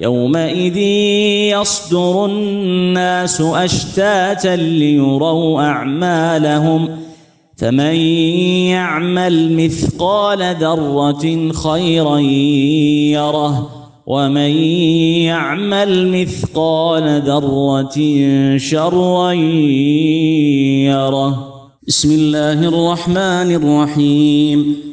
يومئذ يصدر الناس أشتاتا ليروا أعمالهم فمن يعمل مثقال ذرة خيرا يره ومن يعمل مثقال ذرة شرا يره بسم الله الرحمن الرحيم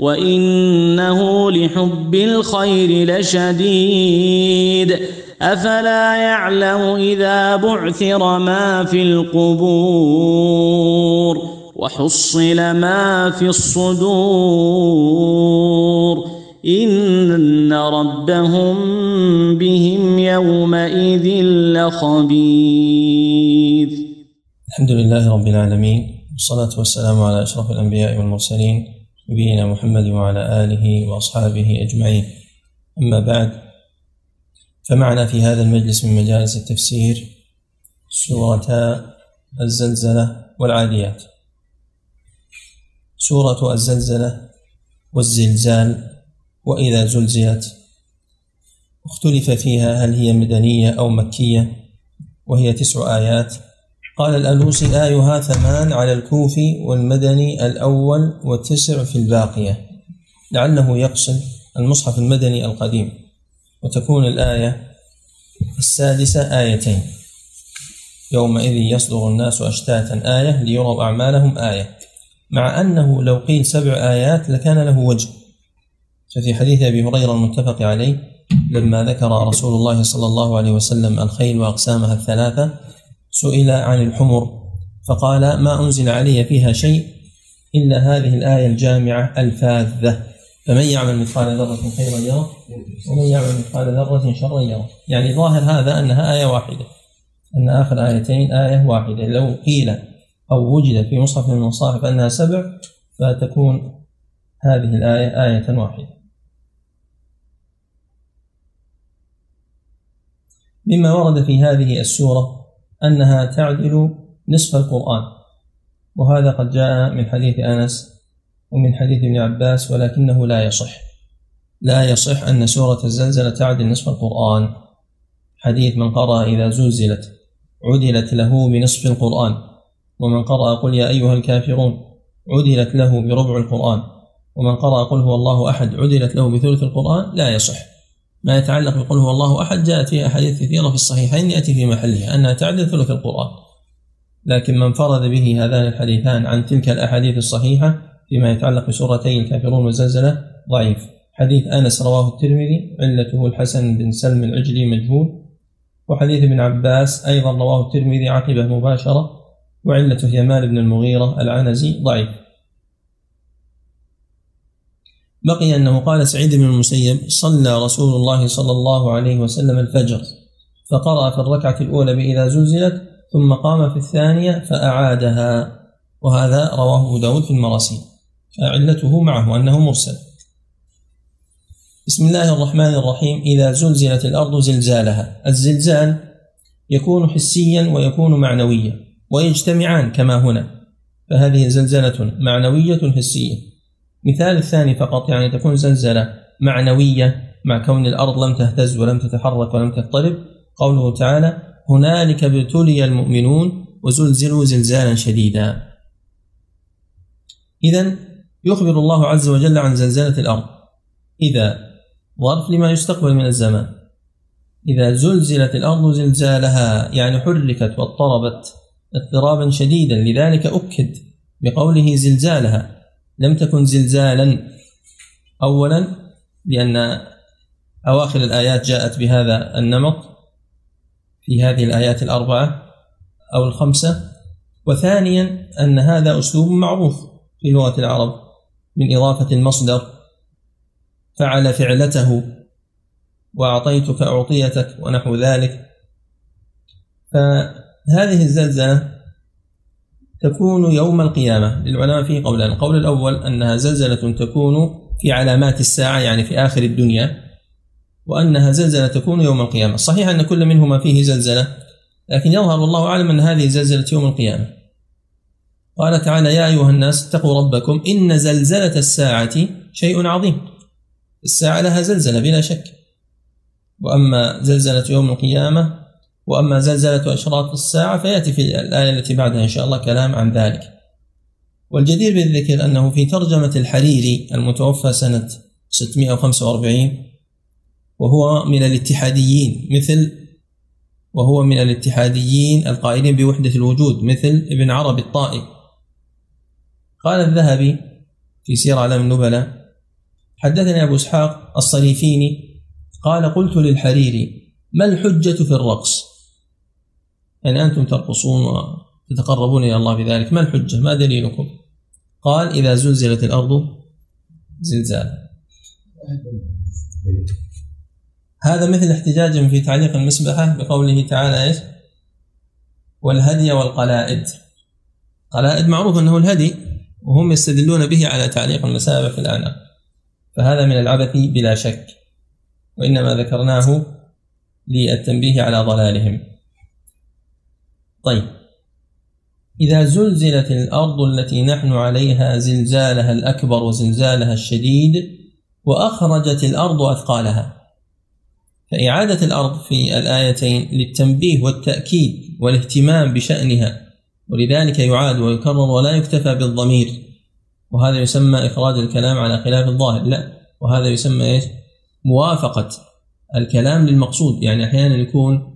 وإنه لحب الخير لشديد. أفلا يعلم إذا بعثر ما في القبور وحصل ما في الصدور. إن ربهم بهم يومئذ لخبير. الحمد لله رب العالمين والصلاة والسلام على أشرف الأنبياء والمرسلين نبينا محمد وعلى آله وأصحابه أجمعين. أما بعد فمعنا في هذا المجلس من مجالس التفسير سورة الزلزلة والعاديات. سورة الزلزلة والزلزال وإذا زلزلت. اختلف فيها هل هي مدنية أو مكية وهي تسع آيات. قال الألوسي آيها ثمان على الكوفي والمدني الأول وتسع في الباقية. لعله يقصد المصحف المدني القديم. وتكون الآية السادسة آيتين. يومئذ يصدر الناس أشتاتا آية ليروا أعمالهم آية. مع أنه لو قيل سبع آيات لكان له وجه. ففي حديث أبي هريرة المتفق عليه لما ذكر رسول الله صلى الله عليه وسلم الخيل وأقسامها الثلاثة سئل عن الحمر فقال ما أنزل علي فيها شيء إلا هذه الآية الجامعة الفاذة فمن يعمل مثقال ذرة خيرا يره ومن يعمل مثقال ذرة شرا يره. يعني ظاهر هذا أنها آية واحدة أن آخر آيتين آية واحدة. لو قيل أو وجد في مصحف من المصاحف أنها سبع فتكون هذه الآية آية واحدة. مما ورد في هذه السورة أنها تعدل نصف القرآن. وهذا قد جاء من حديث أنس ومن حديث ابن عباس ولكنه لا يصح. لا يصح أن سورة الزلزلة تعدل نصف القرآن. حديث من قرأ إذا زلزلت عدلت له بنصف القرآن. ومن قرأ قل يا أيها الكافرون عدلت له بربع القرآن. ومن قرأ قل هو الله أحد عدلت له بثلث القرآن لا يصح. ما يتعلق بقول هو الله أحد جاءت فيها احاديث كثيرة في الصحيحين يأتي في محلها أنها تعدل ثلث القرآن. لكن من فرد به هذان الحديثان عن تلك الأحاديث الصحيحة فيما يتعلق بسورتي الكافرون والزلزلة ضعيف. حديث أنس رواه الترمذي علته الحسن بن سلم العجلي مجهول. وحديث ابن عباس أيضا رواه الترمذي عقبة مباشرة. وعلته يمان بن المغيرة العنزي ضعيف. بقي أنه قال سعيد بن المسيب صلى رسول الله صلى الله عليه وسلم الفجر فقرأ في الركعة الأولى بإذا زلزلت ثم قام في الثانية فأعادها وهذا رواه أبو داود في المراسيل. فعلته معه أنه مرسل. بسم الله الرحمن الرحيم. إذا زلزلت الأرض زلزالها. الزلزال يكون حسيا ويكون معنويا ويجتمعان كما هنا فهذه زلزلة معنوية حسية. مثال الثاني فقط يعني تكون زلزلة معنوية مع كون الأرض لم تهتز ولم تتحرك ولم تضطرب قوله تعالى هنالك ابتلي المؤمنون وزلزلوا زلزالا شديدا. إذا يخبر الله عز وجل عن زلزلة الأرض. إذا ظرف لما يستقبل من الزمان. إذا زلزلت الأرض زلزالها يعني حركت واضطربت اضطرابا شديدا لذلك أكد بقوله زلزالها. لم تكن زلزالا أولا لأن أواخر الآيات جاءت بهذا النمط في هذه الآيات الأربعة أو الخمسة. وثانيا أن هذا أسلوب معروف في لغة العرب من إضافة المصدر فعل فعلته وأعطيتك أعطيتك ونحو ذلك. فهذه الزلزلة تكون يوم القيامة. للعلماء فيه قولان القول الأول أنها زلزلة تكون في علامات الساعة يعني في آخر الدنيا وأنها زلزلة تكون يوم القيامة. صحيح أن كل منهما فيه زلزلة لكن يظهر والله أعلم أن هذه زلزلة يوم القيامة. قال تعالى يا أيها الناس اتقوا ربكم إن زلزلة الساعة شيء عظيم. الساعة لها زلزلة بلا شك. وأما زلزلة يوم القيامة وأما زلزلة أشراط الساعة فيأتي في الآية التي بعدها إن شاء الله كلام عن ذلك. والجدير بالذكر أنه في ترجمة الحريري المتوفى سنة 645 وهو من الاتحاديين مثل وهو من الاتحاديين القائلين بوحدة الوجود مثل ابن عربي الطائي. قال الذهبي في سير علام النبلاء حدثني أبو إسحاق الصريفيني قال قلت للحريري ما الحجة في الرقص؟ يعني أنتم ترقصون وتتقربون إلى الله بذلك ما الحجة؟ ما دليلكم؟ قال إذا زلزلت الأرض زلزال هذا مثل احتجاجهم في تعليق المسبحة بقوله تعالى إيش؟ والهدي والقلائد. قلائد معروف أنه الهدي وهم يستدلون به على تعليق المسابح في الأعناق فهذا من العبث بلا شك. وإنما ذكرناه للتنبيه على ضلالهم. طيب. إذا زلزلت الأرض التي نحن عليها زلزالها الأكبر وزلزالها الشديد وأخرجت الأرض أثقالها. فإعادة الأرض في الآيتين للتنبيه والتأكيد والاهتمام بشأنها ولذلك يعاد ويكرر ولا يكتفى بالضمير. وهذا يسمى إخراج الكلام على خلاف الظاهر. لا وهذا يسمى إيش؟ موافقة الكلام للمقصود. يعني أحيانا يكون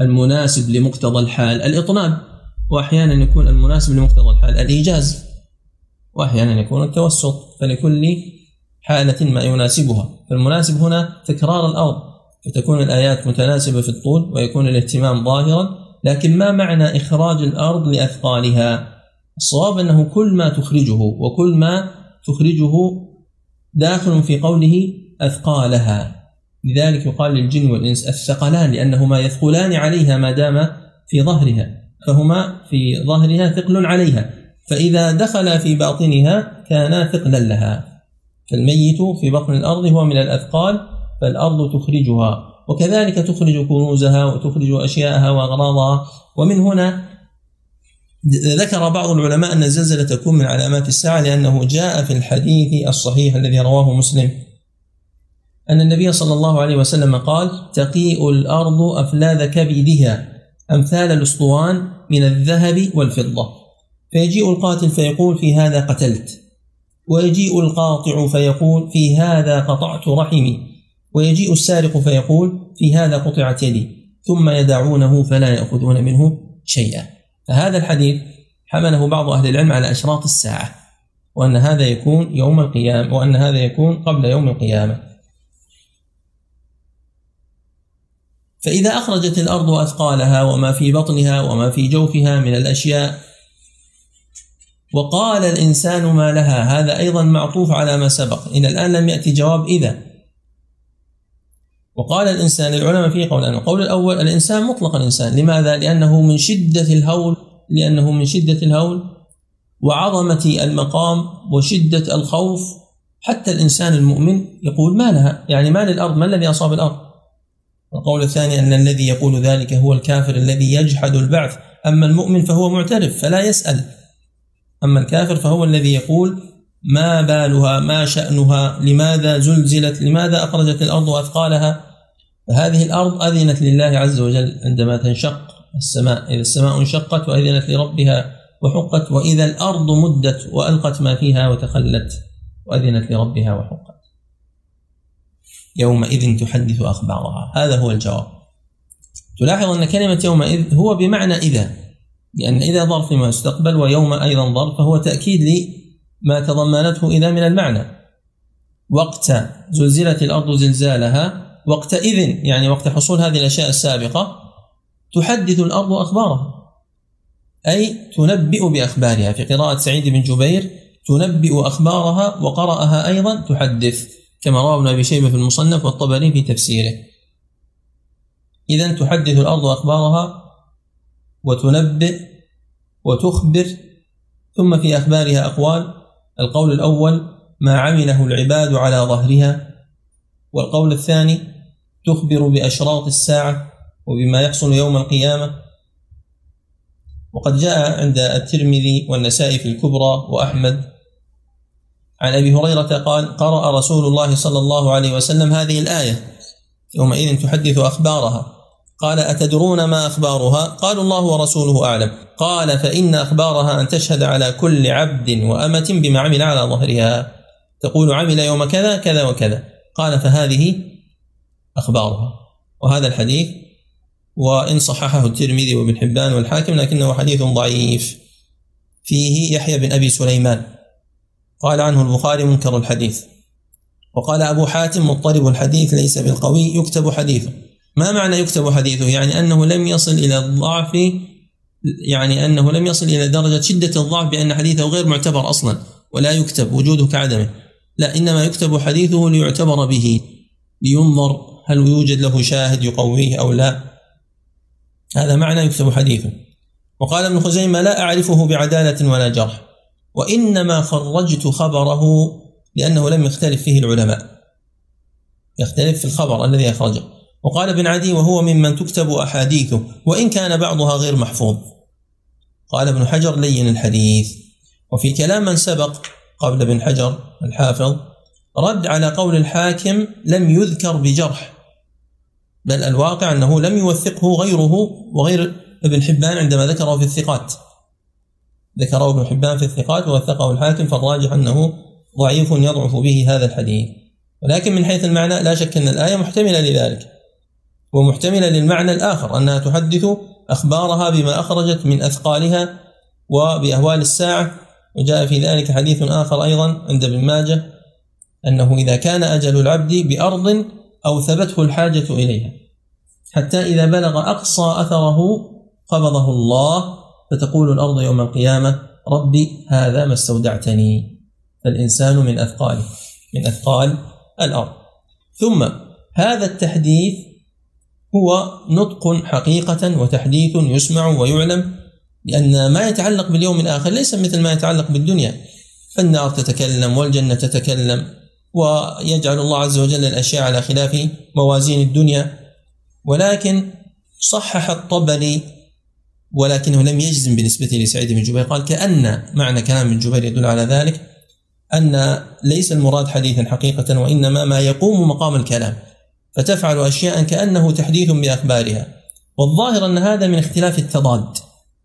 المناسب لمقتضى الحال. الإطناب وأحيانا يكون المناسب لمقتضى الحال. الإيجاز وأحيانا يكون التوسط. فلكل حالة ما يناسبها. فالمناسب هنا تكرار الأرض. فتكون الآيات متناسبة في الطول ويكون الاهتمام ظاهرا. لكن ما معنى إخراج الأرض لأثقالها؟ الصواب أنه كل ما تخرجه وكل ما تخرجه داخل في قوله أثقالها. لذلك يقال للجن والإنس الثقلان لأنهما يثقلان عليها ما دام في ظهرها فهما في ظهرها ثقل عليها فإذا دخل في باطنها كانا ثقلا لها. فالميت في بطن الأرض هو من الأثقال فالأرض تخرجها وكذلك تخرج كنوزها وتخرج أشياءها وأغراضها. ومن هنا ذكر بعض العلماء أن الزلزلة تكون من علامات الساعة لأنه جاء في الحديث الصحيح الذي رواه مسلم. أن النبي صلى الله عليه وسلم قال تقيء الأرض أفلاذ كبدها أمثال الأسطوان من الذهب والفضة. فيجيء القاتل فيقول في هذا قتلت. ويجيء القاطع فيقول في هذا قطعت رحمي. ويجيء السارق فيقول في هذا قطعت يدي. ثم يدعونه فلا يأخذون منه شيئا. فهذا الحديث حمله بعض أهل العلم على أشراط الساعة وأن هذا يكون يوم القيامة وأن هذا يكون قبل يوم القيامة. فإذا أخرجت الأرض أثقالها وما في بطنها وما في جوفها من الأشياء وقال الإنسان ما لها هذا أيضا معطوف على ما سبق. إلى الآن لم يأتي جواب إذا. وقال الإنسان العلماء فيه قولان القول الأول الإنسان مطلق الإنسان. لماذا؟ لأنه من شدة الهول لأنه من شدة الهول وعظمة المقام وشدة الخوف. حتى الإنسان المؤمن يقول ما لها يعني ما للأرض ما الذي أصاب الأرض؟ القول الثاني أن الذي يقول ذلك هو الكافر الذي يجحد البعث. أما المؤمن فهو معترف فلا يسأل. أما الكافر فهو الذي يقول ما بالها ما شأنها لماذا زلزلت لماذا أخرجت الأرض أثقالها فهذه الأرض أذنت لله عز وجل عندما تنشق السماء. إذا السماء انشقت وأذنت لربها وحقت وإذا الأرض مدت وألقت ما فيها وتخلت وأذنت لربها وحقت. يومئذ تحدث أخبارها. هذا هو الجواب. تلاحظ أن كلمة يومئذ هو بمعنى إذا لأن إذا ظرف فيما يستقبل ويوم أيضا ظرف فهو تأكيد لما تضمنته إذا من المعنى. وقت زلزلت الأرض زلزالها وقتئذ يعني وقت حصول هذه الأشياء السابقة تحدث الأرض أخبارها. أي تنبئ بأخبارها. في قراءة سعيد بن جبير تنبئ أخبارها وقرأها أيضا تحدث. كما روى ابن أبي شيبة في المصنف والطبري في تفسيره. إذا تحدث الأرض أخبارها وتنبئ وتخبر ثم في أخبارها أقوال. القول الأول ما عمله العباد على ظهرها. والقول الثاني تخبر بأشراط الساعة وبما يحصل يوم القيامة. وقد جاء عند الترمذي والنسائي في الكبرى وأحمد عن أبي هريرة قال قرأ رسول الله صلى الله عليه وسلم هذه الآية. يومئذ تحدث أخبارها. قال أتدرون ما أخبارها؟ قالوا الله ورسوله أعلم. قال فإن أخبارها أن تشهد على كل عبد وأمة بما عمل على ظهرها. تقول عمل يوم كذا كذا وكذا. قال فهذه أخبارها. وهذا الحديث وإن صححه الترمذي وابن حبان والحاكم لكنه حديث ضعيف. فيه يحيى بن أبي سليمان. قال عنه البخاري منكر الحديث. وقال أبو حاتم مضطرب الحديث ليس بالقوي يكتب حديثه. ما معنى يكتب حديثه؟ يعني أنه لم يصل إلى الضعف يعني أنه لم يصل إلى درجة شدة الضعف بأن حديثه غير معتبر أصلا ولا يكتب وجوده كعدمه لا إنما يكتب حديثه ليعتبر به. لينظر هل يوجد له شاهد يقويه أو لا. هذا معنى يكتب حديثه. وقال ابن خزيمة لا أعرفه بعدالة ولا جرح. وإنما خرجت خبره لأنه لم يختلف فيه العلماء. يختلف في الخبر الذي أخرجه. وقال ابن عدي وهو ممن تكتب أحاديثه وإن كان بعضها غير محفوظ. قال ابن حجر لين الحديث. وفي كلام من سبق قبل ابن حجر الحافظ رد على قول الحاكم لم يذكر بجرح. بل الواقع أنه لم يوثقه غيره وغير ابن حبان عندما ذكره في الثقات. ذكره ابن حبان في الثقات ووثقه الحاكم فالراجح أنه ضعيف يضعف به هذا الحديث. ولكن من حيث المعنى لا شك أن الآية محتملة لذلك. ومحتملة للمعنى الآخر أنها تحدث أخبارها بما أخرجت من أثقالها وبأهوال الساعة. وجاء في ذلك حديث آخر أيضا عند ابن ماجه أنه إذا كان أجل العبد بأرض أو ثبته الحاجة إليها حتى إذا بلغ أقصى أثره قبضه الله فتقول الأرض يوم القيامة ربي هذا ما استودعتني. فالإنسان من أثقاله من أثقال الأرض. ثم هذا التحديث هو نطق حقيقة وتحديث يسمع ويعلم لأن ما يتعلق باليوم الآخر ليس مثل ما يتعلق بالدنيا. فالنار تتكلم والجنة تتكلم ويجعل الله عز وجل الأشياء على خلاف موازين الدنيا. ولكن صحح الطبري ولكنه لم يجزم بالنسبة لسعيد بن جبير. قال كأن معنى كلام ابن جبير يدل على ذلك أن ليس المراد حديثا حقيقة وإنما ما يقوم مقام الكلام. فتفعل أشياء كأنه تحديث بأخبارها. والظاهر أن هذا من اختلاف التضاد.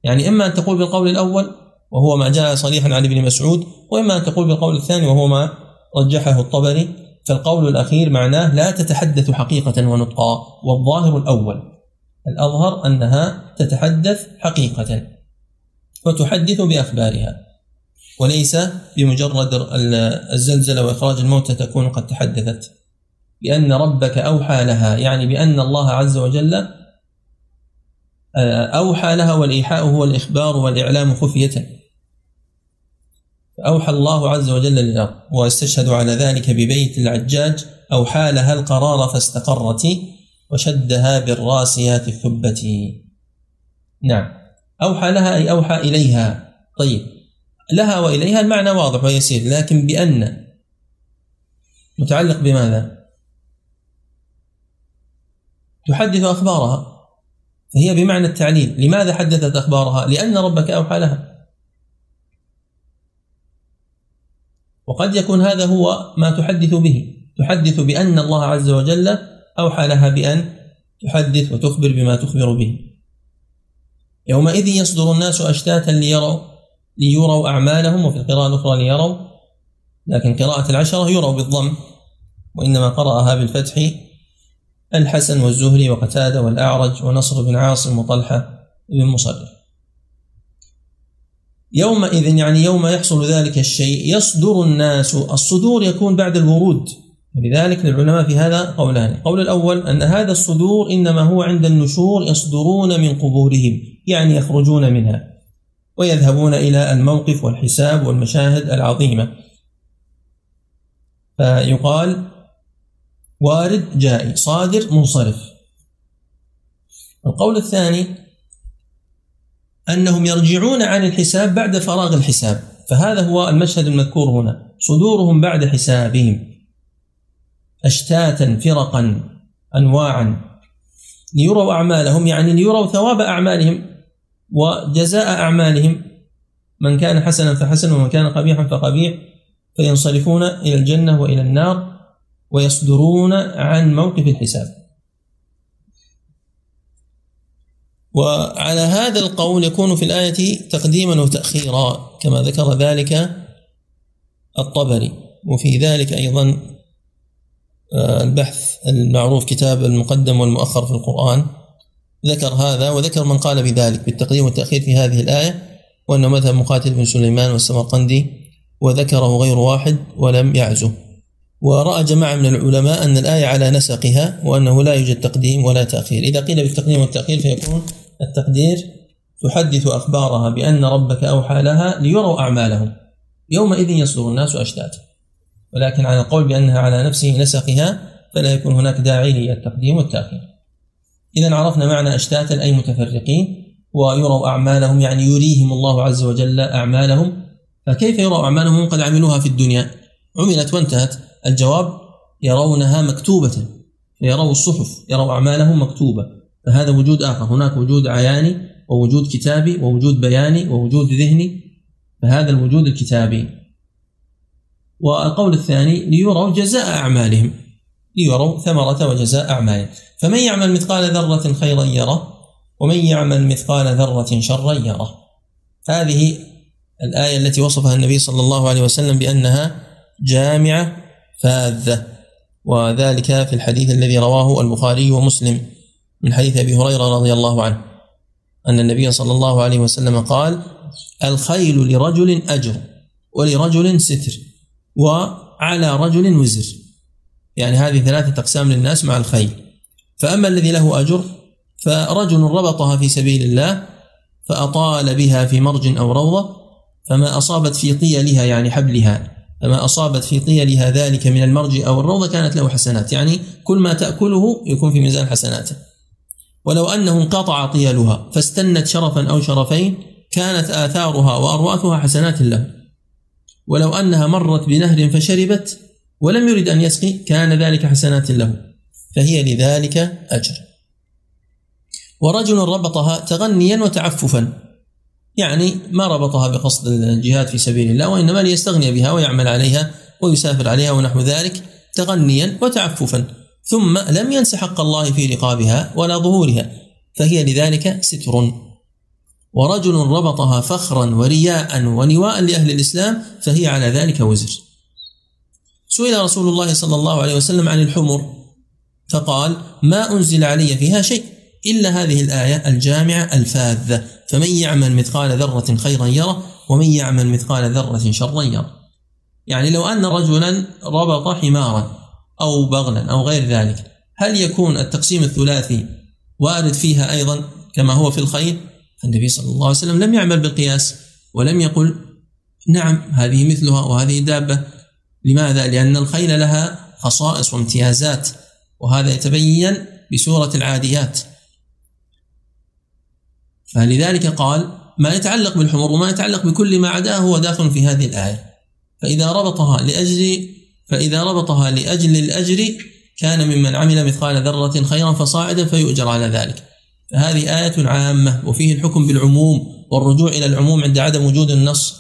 يعني إما أن تقول بالقول الأول وهو ما جاء صريحا عن ابن مسعود وإما أن تقول بالقول الثاني وهو ما رجحه الطبري. فالقول الأخير معناه لا تتحدث حقيقة ونطقا والظاهر الأول. الأظهر أنها تتحدث حقيقة وتحدث بأخبارها وليس بمجرد الزلزلة وإخراج الموتى تكون قد تحدثت. بأن ربك أوحى لها يعني بأن الله عز وجل آه، أوحى لها والإيحاء هو الإخبار والإعلام خفية. فأوحى الله عز وجل للأرض واستشهد على ذلك ببيت العجاج أوحى لها القرار فاستقرت. وشدها بالراسيات الثبة نعم. أوحى لها أي أوحى إليها. طيب. لها وإليها المعنى واضح ويسير لكن بأن. متعلق بماذا؟ تحدث أخبارها. فهي بمعنى التعليل. لماذا حدثت أخبارها؟ لأن ربك أوحى لها. وقد يكون هذا هو ما تحدث به. تحدث بأن الله عز وجل أوحى لها بأن تحدث وتخبر بما تخبر به. يومئذ يصدر الناس أشتاتا ليروا ليروا أعمالهم وفي القراءة الأخرى ليروا. لكن قراءة العشرة يروا بالضم وإنما قرأها بالفتح الحسن والزهري وقتادة والأعرج ونصر بن عاصم وطلحة بن مصرف. يومئذ يعني يوم يحصل ذلك الشيء يصدر الناس الصدور يكون بعد الورود. ولذلك للعلماء في هذا قولان. القول الأول أن هذا الصدور إنما هو عند النشور يصدرون من قبورهم يعني يخرجون منها ويذهبون إلى الموقف والحساب والمشاهد العظيمة. فيقال وارد جائي صادر منصرف. القول الثاني أنهم يرجعون عن الحساب بعد فراغ الحساب. فهذا هو المشهد المذكور هنا صدورهم بعد حسابهم. أشتاتا فرقا أنواعا. ليروا أعمالهم يعني ليروا ثواب أعمالهم وجزاء أعمالهم. من كان حسنا فحسن ومن كان قبيحا فقبيح. فينصرفون إلى الجنة وإلى النار ويصدرون عن موقف الحساب. وعلى هذا القول يكون في الآية تقديما وتأخيرا كما ذكر ذلك الطبري. وفي ذلك أيضا البحث المعروف كتاب المقدم والمؤخر في القرآن. ذكر هذا وذكر من قال بذلك بالتقديم والتأخير في هذه الآية وأنه مذهب مقاتل بن سليمان والسمرقندي وذكره غير واحد ولم يعزه. ورأى جماعة من العلماء أن الآية على نسقها وأنه لا يوجد تقديم ولا تأخير. إذا قيل بالتقديم والتأخير فيكون التقدير تحدث أخبارها بأن ربك أوحى لها ليروا أعمالهم. يومئذ يصدر الناس أشتاتا ولكن على القول بأنها على نفسه نسقها فلا يكون هناك داعي للتقديم والتأخير. إذا عرفنا معنى أشتاتا أي متفرقين ويروا أعمالهم يعني يريهم الله عز وجل أعمالهم. فكيف يروا أعمالهم؟ قد عملوها في الدنيا. عملت وانتهت. الجواب يرونها مكتوبة. فيروا الصحف يروا أعمالهم مكتوبة. فهذا وجود آخر. هناك وجود عياني ووجود كتابي ووجود بياني ووجود ذهني. فهذا الوجود الكتابي. والقول الثاني ليروا جزاء أعمالهم. ليروا ثمرة وجزاء أعمالهم. فمن يعمل مثقال ذرة خيرا يره ومن يعمل مثقال ذرة شرا يره. هذه الآية التي وصفها النبي صلى الله عليه وسلم بأنها جامعة فاذة وذلك في الحديث الذي رواه البخاري ومسلم من حديث أبي هريرة رضي الله عنه. أن النبي صلى الله عليه وسلم قال الخيل لرجل أجر ولرجل ستر. وعلى رجل وزر. يعني هذه ثلاثة أقسام للناس مع الخيل. فأما الذي له أجر فرجل ربطها في سبيل الله فأطال بها في مرج أو روضة فما أصابت في طيلها يعني حبلها فما أصابت في طيلها ذلك من المرج أو الروضة كانت له حسنات. يعني كل ما تأكله يكون في ميزان حسناته. ولو أنه انقطع طيلها فاستنت شرفا أو شرفين كانت آثارها وأرواثها حسنات له. ولو أنها مرت بنهر فشربت ولم يرد أن يسقي كان ذلك حسنات له. فهي لذلك أجر. ورجل ربطها تغنيا وتعففا. يعني ما ربطها بقصد الجهاد في سبيل الله وإنما ليستغني بها ويعمل عليها ويسافر عليها ونحو ذلك تغنيا وتعففا. ثم لم ينس حق الله في رقابها ولا ظهورها. فهي لذلك ستر. ورجل ربطها فخرا ورياء ونواء لأهل الإسلام فهي على ذلك وزر. سئل رسول الله صلى الله عليه وسلم عن الحمر فقال ما أنزل علي فيها شيء إلا هذه الآية الجامعة الفاذة فمن يعمل مثقال ذرة خيرا يره ومن يعمل مثقال ذرة شرا يره. يعني لو أن رجلا ربط حمارا أو بغلا أو غير ذلك هل يكون التقسيم الثلاثي وارد فيها أيضا كما هو في الخيل النبي صلى الله عليه وسلم لم يعمل بالقياس ولم يقل نعم هذه مثلها وهذه دابة. لماذا؟ لأن الخيل لها خصائص وامتيازات وهذا يتبين بسورة العاديات. فلذلك قال ما يتعلق بالحمر وما يتعلق بكل ما عداه هو داخل في هذه الآية. فإذا ربطها لأجل فإذا ربطها لأجل الأجر كان ممن عمل مثقال ذرة خيرا فصاعدا فيؤجر على ذلك. فهذه آية عامة وفيه الحكم بالعموم والرجوع إلى العموم عند عدم وجود النص.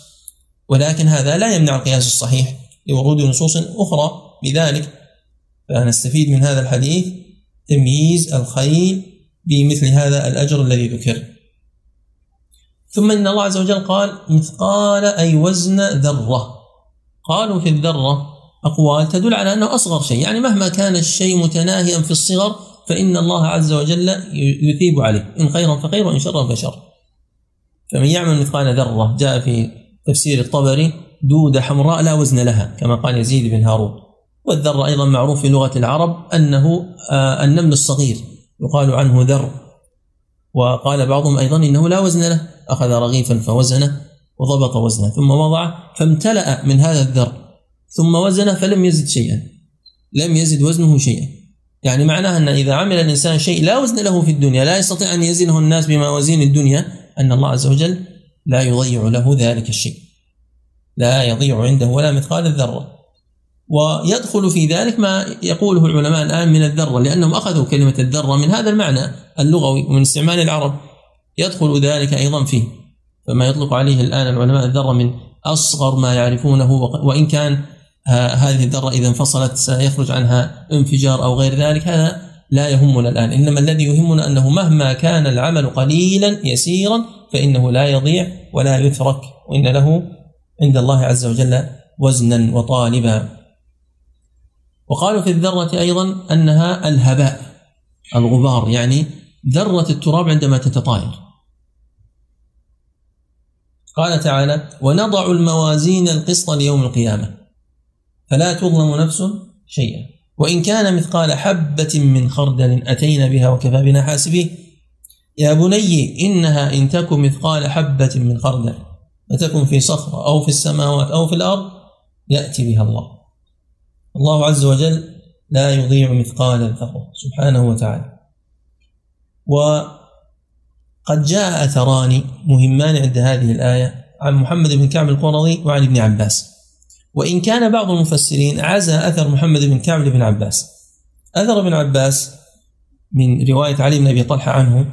ولكن هذا لا يمنع القياس الصحيح لورود نصوص أخرى لذلك. فنستفيد من هذا الحديث. تمييز الخيل بمثل هذا الأجر الذي ذكر. ثم إن الله عز وجل قال مثقال أي وزن ذرة قالوا في الذرة أقوال تدل على أنه أصغر شيء. يعني مهما كان الشيء متناهيا في الصغر فإن الله عز وجل يثيب عليه. إن خيرا فخير وإن شرا فشر. فمن يعمل مثقال ذرة جاء في تفسير الطبري دودة حمراء لا وزن لها كما قال يزيد بن هارون. والذرة أيضا معروف في لغة العرب أنه آه، النمل الصغير يقال عنه ذر. وقال بعضهم أيضا إنه لا وزن له أخذ رغيفا فوزنه وضبط وزنه ثم وضعه فامتلأ من هذا الذر ثم وزنه فلم يزد شيئا لم يزد وزنه شيئا. يعني معناه أن إذا عمل الإنسان شيء لا وزن له في الدنيا لا يستطيع أن يزنه الناس بموازين الدنيا أن الله عز وجل لا يضيع له ذلك الشيء. لا يضيع عنده ولا مثقال الذرة ويدخل في ذلك ما يقوله العلماء الآن من الذرة لأنهم أخذوا كلمة الذرة من هذا المعنى اللغوي ومن استعمال العرب. يدخل ذلك أيضا فيه. فما يطلق عليه الآن العلماء الذرة من أصغر ما يعرفونه وإن كان هذه الذرة إذا انفصلت سيخرج عنها انفجار أو غير ذلك. هذا لا يهمنا الآن. إنما الذي يهمنا أنه مهما كان العمل قليلا يسيرا فإنه لا يضيع ولا يترك. وإن له عند الله عز وجل وزنا وطالبا. وقالوا في الذرة أيضا أنها الهباء الغبار. يعني ذرة التراب عندما تتطاير. قال تعالى ونضع الموازين القسط ليوم القيامة. فلا تظلم نفس شيئا. وإن كان مثقال حبة من خردل أتينا بها وكفى بنا حاسبين. يا بني إنها إن تك مثقال حبة من خردل فتكن في صخرة أو في السماوات أو في الأرض يأتي بها الله. الله عز وجل لا يضيع مثقال الذرة سبحانه وتعالى. وقد جاء أثران مهمان عند هذه الآية عن محمد بن كعب القرظي وعن ابن عباس. وإن كان بعض المفسرين عزى أثر محمد بن كعب بن عباس. أثر ابن عباس من رواية علي بن أبي طلحة عنه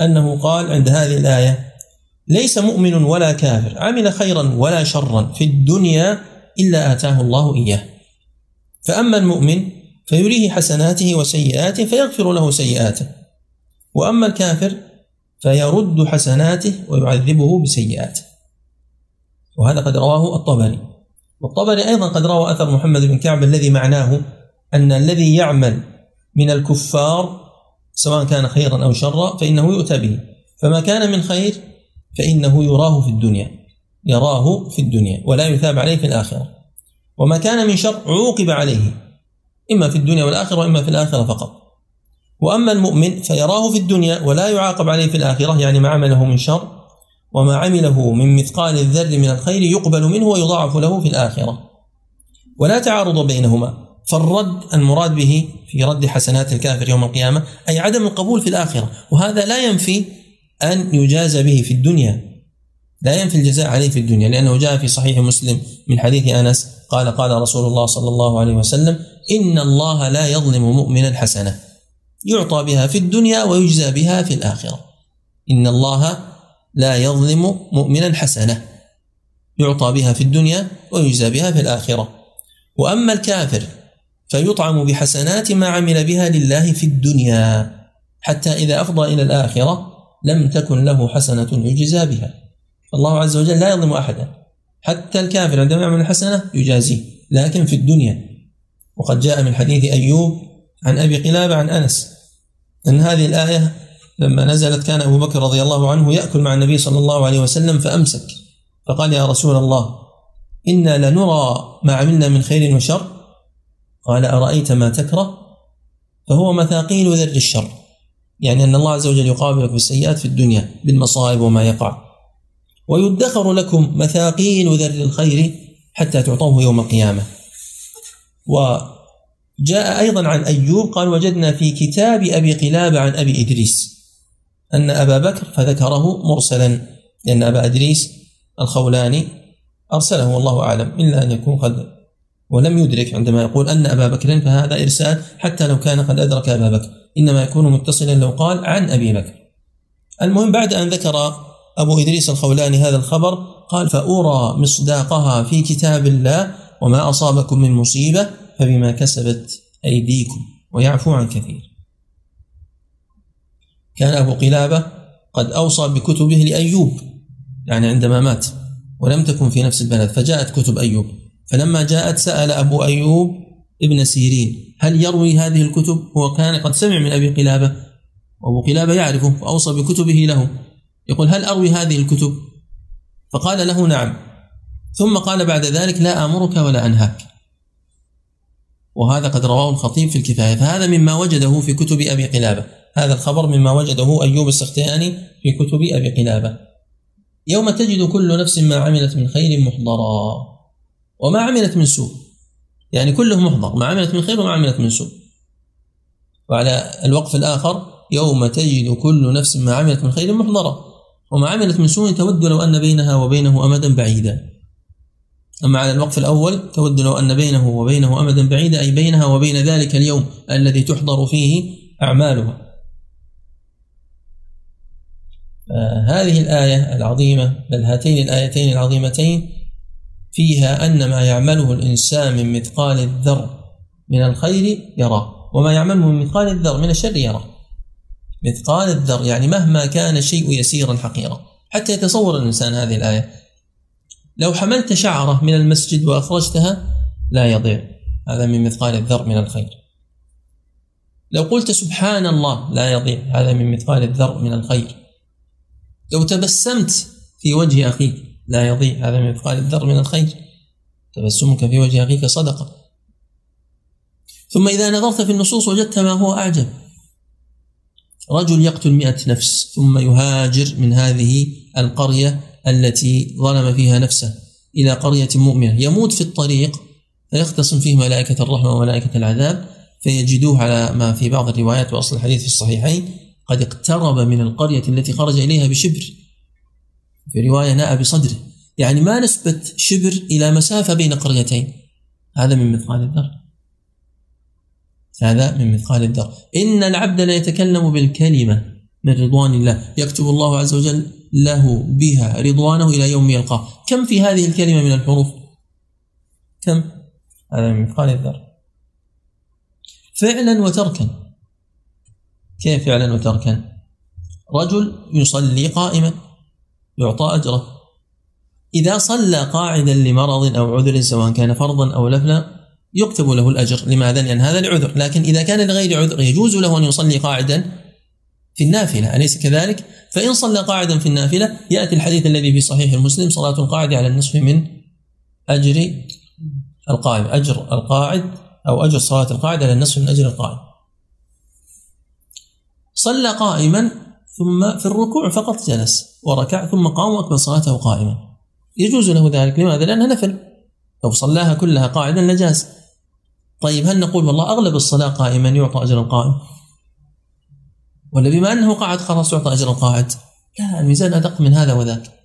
أنه قال عند هذه الآية ليس مؤمن ولا كافر عمل خيرا ولا شرا في الدنيا إلا آتاه الله إياه. فأما المؤمن فيريه حسناته وسيئاته فيغفر له سيئاته وأما الكافر فيرد حسناته ويعذبه بسيئاته. وهذا قد رواه الطبري. والطبري أيضا قد روى أثر محمد بن كعب الذي معناه أن الذي يعمل من الكفار سواء كان خيرا أو شرا فإنه يؤتى به. فما كان من خير فإنه يراه في الدنيا يراه في الدنيا ولا يثاب عليه في الآخرة. وما كان من شر عوقب عليه إما في الدنيا والآخرة وإما في الآخرة فقط. وأما المؤمن فيراه في الدنيا ولا يعاقب عليه في الآخرة يعني ما عمله من شر وما عمله من مثقال الذر من الخير يقبل منه ويضاعف له في الآخرة. ولا تعارض بينهما. فالرد المراد به في رد حسنات الكافر يوم القيامة أي عدم القبول في الآخرة. وهذا لا ينفي أن يجازى به في الدنيا. لا ينفي الجزاء عليه في الدنيا لأنه جاء في صحيح مسلم من حديث أنس قال قال رسول الله صلى الله عليه وسلم إن الله لا يظلم مؤمنا حسنة يعطى بها في الدنيا ويجزى بها في الآخرة. إن الله لا يظلم مؤمنا حسنة. يعطى بها في الدنيا ويجزى بها في الآخرة. وأما الكافر فيطعم بحسنات ما عمل بها لله في الدنيا حتى إذا أفضى إلى الآخرة لم تكن له حسنة يجزى بها. الله عز وجل لا يظلم أحدا. حتى الكافر عندما يعمل الحسنة يجازيه لكن في الدنيا. وقد جاء من حديث أيوب عن أبي قلابة عن أنس أن هذه الآية لما نزلت كان أبو بكر رضي الله عنه يأكل مع النبي صلى الله عليه وسلم فأمسك. فقال يا رسول الله إنا لنرى ما عملنا من خير وشر. قال أرأيت ما تكره؟ فهو مثاقيل ذر الشر. يعني أن الله عز وجل يقابلك بالسيئات في الدنيا بالمصائب وما يقع. ويدخر لكم مثاقيل ذر الخير حتى تعطوه يوم القيامة. وجاء أيضا عن أيوب قال وجدنا في كتاب أبي قلابة عن أبي إدريس. أن أبا بكر فذكره مرسلا لأن أبا إدريس الخولاني أرسله والله أعلم إلا أن يكون قد ولم يدرك عندما يقول أن أبا بكر فهذا إرسال حتى لو كان قد أدرك أبا بكر إنما يكون متصلا لو قال عن أبي بكر. المهم بعد أن ذكر أبو إدريس الخولاني هذا الخبر قال فأرى مصداقها في كتاب الله وما أصابكم من مصيبة فبما كسبت أيديكم ويعفو عن كثير. كان أبو قلابة قد أوصى بكتبه لأيوب يعني عندما مات ولم تكن في نفس البلد فجاءت كتب أيوب. فلما جاءت سأل أبو أيوب ابن سيرين هل يروي هذه الكتب؟ هو كان قد سمع من أبي قلابة. وأبو قلابة يعرفه فأوصى بكتبه له. يقول هل أروي هذه الكتب؟ فقال له نعم. ثم قال بعد ذلك لا آمرك ولا أنهاك. وهذا قد رواه الخطيب في الكفاية. فهذا مما وجده في كتب أبي قلابة. هذا الخبر مما وجده أيوب السختياني في كتب أبي قلابة. يوم تجد كل نفس ما عملت من خير محضرا. وما عملت من سوء. يعني كله محضر. ما عملت من خير وما عملت من سوء. وعلى الوقف الآخر يوم تجد كل نفس ما عملت من خير محضرا. وما عملت من سوء تود لو أن بينها وبينه أمدا بعيدا. أما على الوقف الأول تود لو أن بينه وبينه أمدا بعيدا أي بينها وبين ذلك اليوم الذي تحضر فيه أعمالها. هذه الآية العظيمة بل هاتين الآيتين العظيمتين فيها أن ما يعمله الإنسان من مثقال الذر من الخير يراه وما يعمله من مثقال الذر من الشر يراه مثقال الذر يعني مهما كان الشيء يسيرا حقيرا. حتى يتصور الإنسان هذه الآية. لو حملت شعرة من المسجد وأخرجتها لا يضيع. هذا من مثقال الذر من الخير. لو قلت سبحان الله لا يضيع. هذا من مثقال الذر من الخير. لو تبسمت في وجه أخيك لا يضيع هذا من مثقال الذر من الخير. تبسمك في وجه أخيك صدقة. ثم إذا نظرت في النصوص وجدت ما هو أعجب. رجل يقتل مئة نفس ثم يهاجر من هذه القرية التي ظلم فيها نفسه إلى قرية مؤمنة. يموت في الطريق فيختصم فيه ملائكة الرحمة وملائكة العذاب فيجدوه على ما في بعض الروايات وأصل الحديث في الصحيحين. قد اقترب من القرية التي خرج إليها بشبر. في رواية ناء بصدره. يعني ما نسبة شبر إلى مسافة بين قريتين؟ هذا من مثقال الذر. هذا من مثقال الذر. إن العبد لا يتكلم بالكلمة من رضوان الله. يكتب الله عز وجل له بها رضوانه إلى يوم يلقاه. كم في هذه الكلمة من الحروف؟ كم؟ هذا من مثقال الذر. فعلا وتركا. كيف فعلا وتركا رجل يصلي قائما يعطى أجره. إذا صلى قاعدا لمرض أو عذر سواء كان فرضا أو نفلا يكتب له الأجر. لماذا؟ لأن هذا لعذر لكن إذا كان لغير عذر يجوز له أن يصلي قاعدا في النافلة. أليس كذلك؟ فإن صلى قاعدا في النافلة يأتي الحديث الذي في صحيح المسلم صلاة القاعد على النصف من أجر القائم أجر القاعد أو أجر صلاة القاعد على النصف من أجر القائم صلى قائما ثم في الركوع فقط جلس وركع ثم قام وأكمل صلاته قائما. يجوز له ذلك. لماذا؟ لأنها نفل. لو صلاها كلها قاعدا لجاز. طيب هل نقول والله أغلب الصلاة قائما يعطى أجر القائم؟ ولا بما أنه قاعد خلاص يعطى أجر القاعد؟ لا الميزان أدق من هذا وذاك.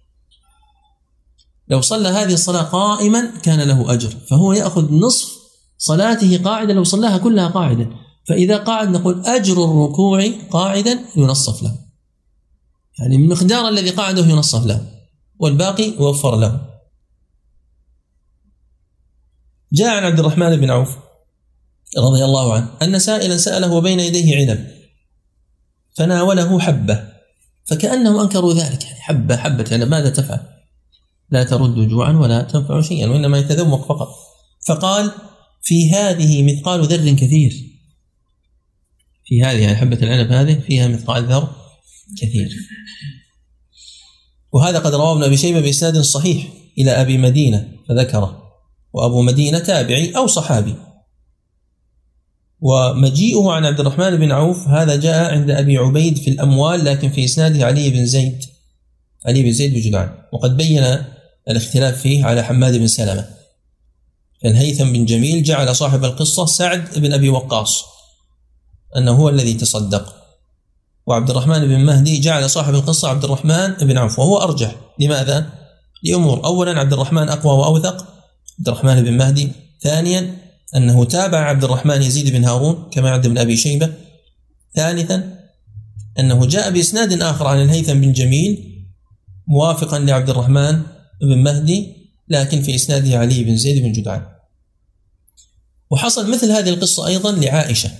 لو صلى هذه الصلاة قائما كان له أجر فهو يأخذ نصف صلاته قاعدة لو صلاها كلها قاعدة. فإذا قاعد نقول أجر الركوع قاعدا ينصف له. يعني من مقدار الذي قاعدة ينصف له والباقي يوفر له. جاء عن عبد الرحمن بن عوف رضي الله عنه أن سائلا سأله وبين يديه عنب فناوله حبة فكأنهم أنكروا ذلك. يعني حبة حبة عنب ماذا تفعل؟ لا ترد جوعا ولا تنفع شيئا وإنما يتذوق فقط. فقال في هذه مثقال ذر كثير. في هذه يعني حبة العنب هذه فيها مثقال ذر كثير. وهذا قد رواه ابن أبي شيبة بإسناد صحيح إلى أبي مدينة فذكره وأبو مدينة تابعي أو صحابي. ومجيئه عن عبد الرحمن بن عوف هذا جاء عند أبي عبيد في الأموال لكن في إسناده علي بن زيد علي بن زيد بجدعان. وقد بين الاختلاف فيه على حماد بن سلمة. الهيثم بن جميل جعل صاحب القصة سعد بن أبي وقاص. أنه هو الذي تصدق. وعبد الرحمن بن مهدي جعل صاحب القصة عبد الرحمن بن عوف وهو أرجح. لماذا؟ لأمور. اولا عبد الرحمن أقوى وأوثق. عبد الرحمن بن مهدي. ثانيا أنه تابع عبد الرحمن يزيد بن هارون كما عند ابن أبي شيبة. ثالثا أنه جاء بإسناد آخر عن الهيثم بن جميل موافقا لعبد الرحمن بن مهدي لكن في إسناده علي بن زيد بن جدعان. وحصل مثل هذه القصة أيضا لعائشة.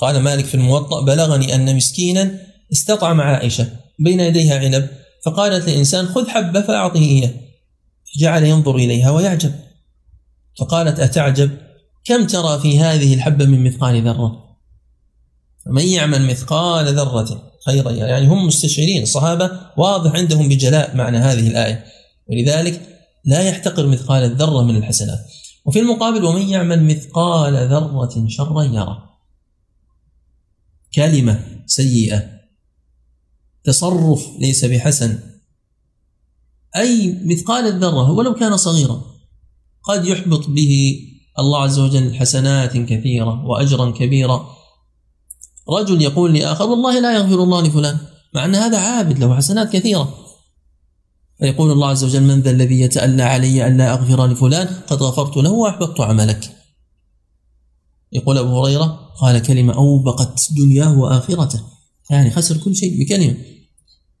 قال مالك في الموطأ بلغني أن مسكينا استطعم عائشة بين يديها عنب فقالت لإنسان خذ حبة فأعطه إياه فجعل ينظر إليها ويعجب. فقالت أتعجب؟ كم ترى في هذه الحبة من مثقال ذرة؟ فمن يعمل مثقال ذرة خيرا يعني هم مستشعرين الصحابة واضح عندهم بجلاء معنى هذه الآية. ولذلك لا يحتقر مثقال الذرة من الحسنات. وفي المقابل ومن يعمل مثقال ذرة شرا يرى. كلمة سيئة. تصرف ليس بحسن. أي مثقال الذرة ولو كان صغيرا قد يحبط به الله عز وجل حسنات كثيرة وأجرا كبيرا رجل يقول لآخر والله لا يغفر الله لفلان مع أن هذا عابد له حسنات كثيرة. فيقول الله عز وجل من ذا الذي يتألى علي ألا أغفر لفلان قد غفرت له وأحبطت عملك. يقول أبو هريرة قال كلمة أوبقت دنياه وآخرته. يعني خسر كل شيء بكلمة.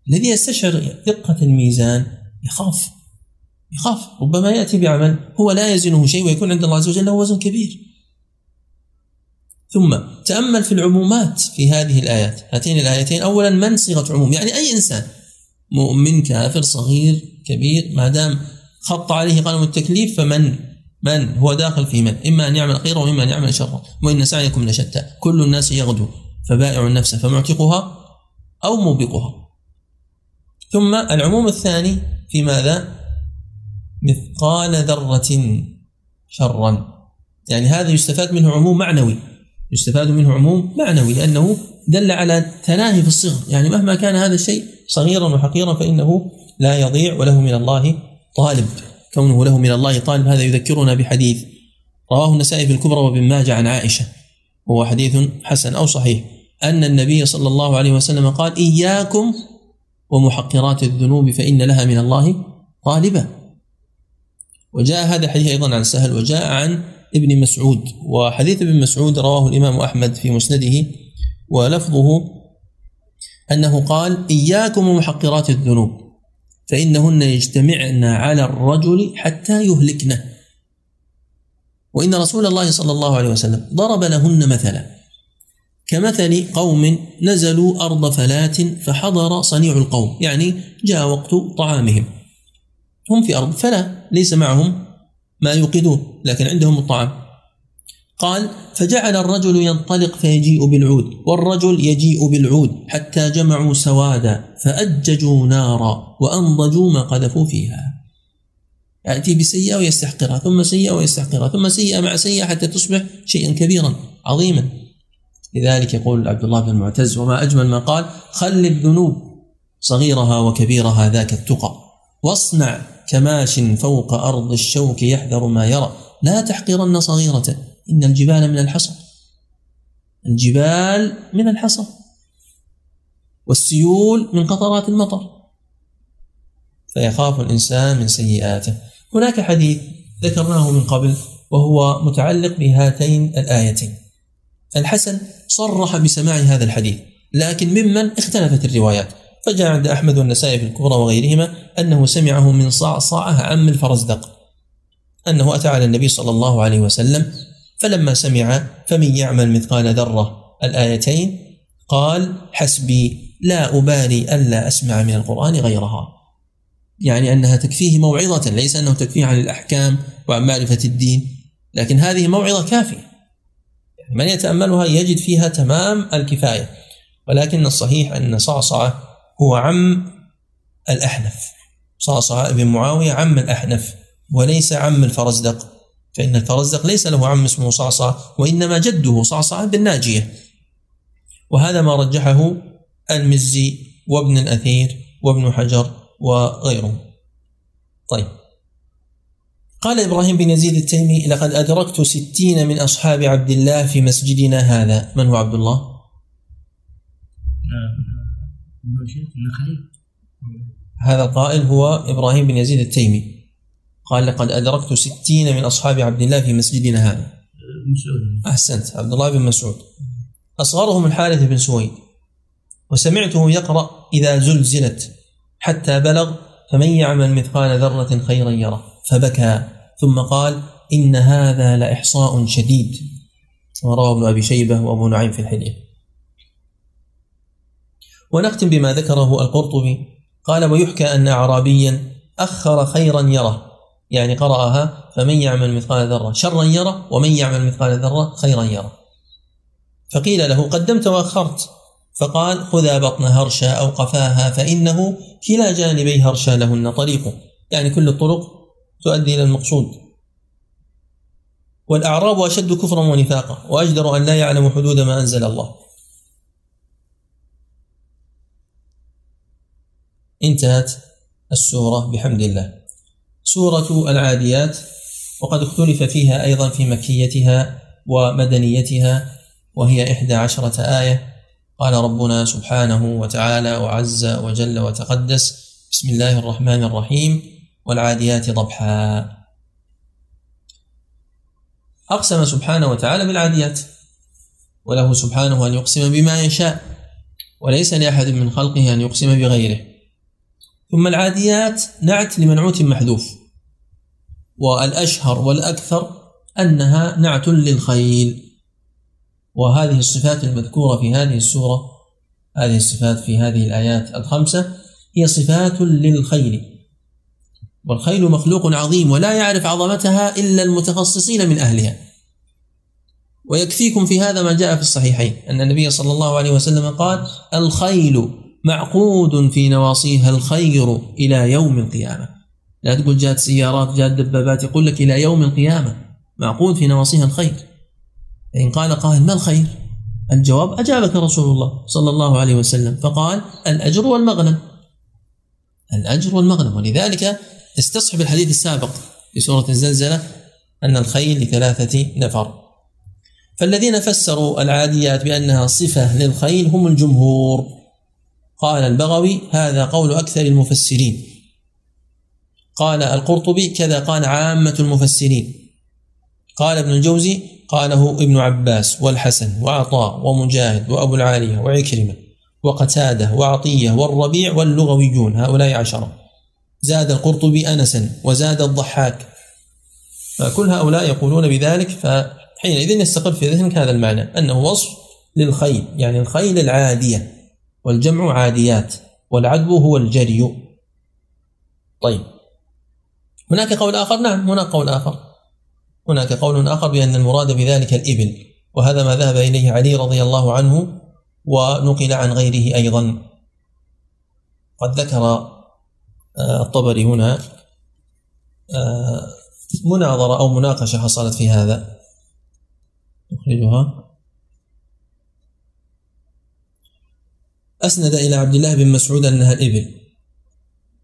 الذي يستشعر دقة الميزان يخاف. يخاف. ربما يأتي بعمل هو لا يزنه شيء ويكون عند الله عز وجل له وزن كبير. ثم تأمل في العمومات في هذه الآيات. هاتين الآيتين. أولا من صيغة عموم؟ يعني أي إنسان. مؤمن كافر صغير كبير ما دام خط عليه قلم التكليف فمن من هو داخل في من؟ إما أن يعمل خيرا وإما أن يعمل شرا. وإن سعيكم لشتى. كل الناس يغدو فبائع النفس فمعتقها أو موبقها. ثم العموم الثاني في ماذا؟ مثقال ذرة شرا. يعني هذا يستفاد منه عموم معنوي. يستفاد منه عموم معنوي لأنه دل على تناهي في الصغر. يعني مهما كان هذا الشيء صغيرا وحقيرا فإنه لا يضيع وله من الله طالب. كونه له من الله طالب هذا يذكرنا بحديث رواه النسائي في الكبرى وابن ماجه عن عائشة وهو حديث حسن أو صحيح. أن النبي صلى الله عليه وسلم قال إياكم ومحقرات الذنوب فإن لها من الله طالبة. وجاء هذا الحديث أيضا عن سهل وجاء عن ابن مسعود وحديث ابن مسعود رواه الإمام أحمد في مسنده ولفظه أنه قال إياكم ومحقرات الذنوب. فإنهن يجتمعن على الرجل حتى يهلكنه وإن رسول الله صلى الله عليه وسلم ضرب لهن مثلا. كمثل قوم نزلوا أرض فلات فحضر صنيع القوم يعني جاء وقت طعامهم. هم في أرض فلا ليس معهم ما يوقدون لكن عندهم الطعام. قال فجعل الرجل ينطلق فيجيء بالعود والرجل يجيء بالعود حتى جمعوا سوادا فأججوا نارا وأنضجوا ما قذفوا فيها. يأتي بسيئة ويستحقرها ثم سيئة ويستحقرها ثم سيئة مع سيئة حتى تصبح شيئا كبيرا عظيما. لذلك يقول عبد الله بن المعتز وما أجمل ما قال خل الذنوب صغيرها وكبيرها ذاك التقى واصنع كماش فوق أرض الشوك يحذر ما يرى لا تحقرن صغيرة. إن الجبال من الحصى. الجبال من الحصى. والسيول من قطرات المطر. فيخاف الإنسان من سيئاته. هناك حديث ذكرناه من قبل وهو متعلق بهاتين الآيتين. الحسن صرح بسماع هذا الحديث لكن ممن اختلفت الروايات. فجاء عند أحمد والنسائي في الكبرى وغيرهما أنه سمعه من صعصعة عم الفرزدق أنه أتى على النبي صلى الله عليه وسلم فلما سمع فمن يعمل مثقال ذرة الآيتين قال حسبي لا أبالي ألا أسمع من القرآن غيرها. يعني أنها تكفيه موعظة ليس أنه تكفيه عن الأحكام وعن معرفة الدين لكن هذه موعظة كافية. من يتأملها يجد فيها تمام الكفاية. ولكن الصحيح أن صعصعة هو عم الأحنف. صعصع بن معاوية عم الأحنف وليس عم الفرزدق. فإن الفرزدق ليس له عم اسمه صعصع وإنما جده صعصع بن ناجية وهذا ما رجحه المزي وابن الأثير وابن حجر وغيره طيب. قال إبراهيم بن يزيد التيمي لقد أدركت ستين من أصحاب عبد الله في مسجدنا هذا. من هو عبد الله؟ نعم. هذا القائل هو إبراهيم بن يزيد التيمي. قال لقد أدركت ستين من أصحاب عبد الله في مسجدنا هذا. مسعود. أحسنت. عبد الله بن مسعود. أصغرهم الحارث بن سويد. وسمعته يقرأ إذا زلزلت حتى بلغ فمن يعمل مثقال ذرة خيرا يره. فبكى. ثم قال إن هذا لإحصاء شديد. كما رواه ابن أبي شيبة وأبو نعيم في الحلية ونختم بما ذكره القرطبي. قال ويحكى أن أعرابيا أخر خيرا يره. يعني قرأها فمن يعمل مثقال ذرة شرا يره ومن يعمل مثقال ذرة خيرا يره. فقيل له قدمت وأخرت. فقال خذا بطن هرشا أو قفاها فإنه كلا جانبي هرشا لهن طريق. يعني كل الطرق تؤدي إلى المقصود. والأعراب أشد كفرا ونفاقا وأجدر أن لا يعلم حدود ما أنزل الله. انتهت السورة بحمد الله. سورة العاديات وقد اختلف فيها أيضا في مكيتها ومدنيتها وهي إحدى عشرة آية. قال ربنا سبحانه وتعالى وعز وجل وتقدس. بسم الله الرحمن الرحيم. والعاديات ضبحا. أقسم سبحانه وتعالى بالعاديات وله سبحانه أن يقسم بما يشاء وليس لأحد من خلقه أن يقسم بغيره. ثم العاديات نعت لمنعوت محذوف. والأشهر والأكثر أنها نعت للخيل. وهذه الصفات المذكورة في هذه السورة هذه الصفات في هذه الآيات الخمسة هي صفات للخيل. والخيل مخلوق عظيم ولا يعرف عظمتها إلا المتخصصين من أهلها. ويكفيكم في هذا ما جاء في الصحيحين أن النبي صلى الله عليه وسلم قال الخيل معقود في نواصيها الخير إلى يوم القيامة. لا تقول جاءت سيارات جاءت دبابات يقول لك إلى يوم القيامة. معقود في نواصيها الخير. فإن قال قائل ما الخير؟ الجواب أجابك رسول الله صلى الله عليه وسلم فقال الأجر والمغنم. الأجر والمغنم. ولذلك استصحب الحديث السابق في سورة الزلزلة أن الخيل لثلاثة نفر. فالذين فسروا العاديات بأنها صفة للخيل هم الجمهور. قال البغوي هذا قول أكثر المفسرين. قال القرطبي كذا قال عامة المفسرين. قال ابن الجوزي قاله ابن عباس والحسن وعطاء ومجاهد وأبو العالية وعكرمة وقتادة وعطية والربيع واللغويون هؤلاء عشرة. زاد القرطبي أنسا وزاد الضحاك. فكل هؤلاء يقولون بذلك فحينئذ يستقر في ذهنك هذا المعنى أنه وصف للخيل يعني الخيل العادية والجمع عاديات والعدو هو الجري. طيب. هناك قول آخر؟ نعم هناك قول آخر. هناك قول آخر بأن المراد بذلك الإبل وهذا ما ذهب إليه علي رضي الله عنه ونقل عن غيره أيضا. قد ذكر آه، الطبري هنا آه، مناظرة أو مناقشة حصلت في هذا. نخرجها أسند إلى عبد الله بن مسعود أنها الإبل.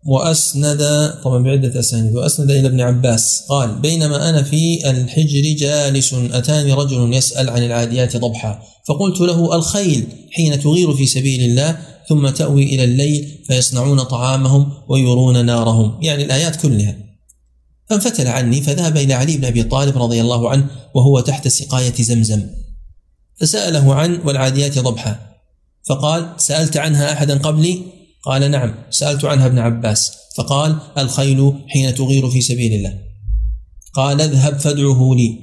وأسند طبعا بعدة أسانيد وأسند إلى ابن عباس قال بينما أنا في الحجر جالس أتاني رجل يسأل عن العاديات ضبحا فقلت له الخيل حين تغير في سبيل الله ثم تأوي إلى الليل فيصنعون طعامهم ويرون نارهم. يعني الآيات كلها. فانفتل عني فذهب إلى علي بن أبي طالب رضي الله عنه وهو تحت سقاية زمزم فسأله عن والعاديات ضبحا فقال سألت عنها أحدا قبلي؟ قال نعم سألت عنها ابن عباس فقال الخيل حين تغير في سبيل الله. قال اذهب فادعه لي.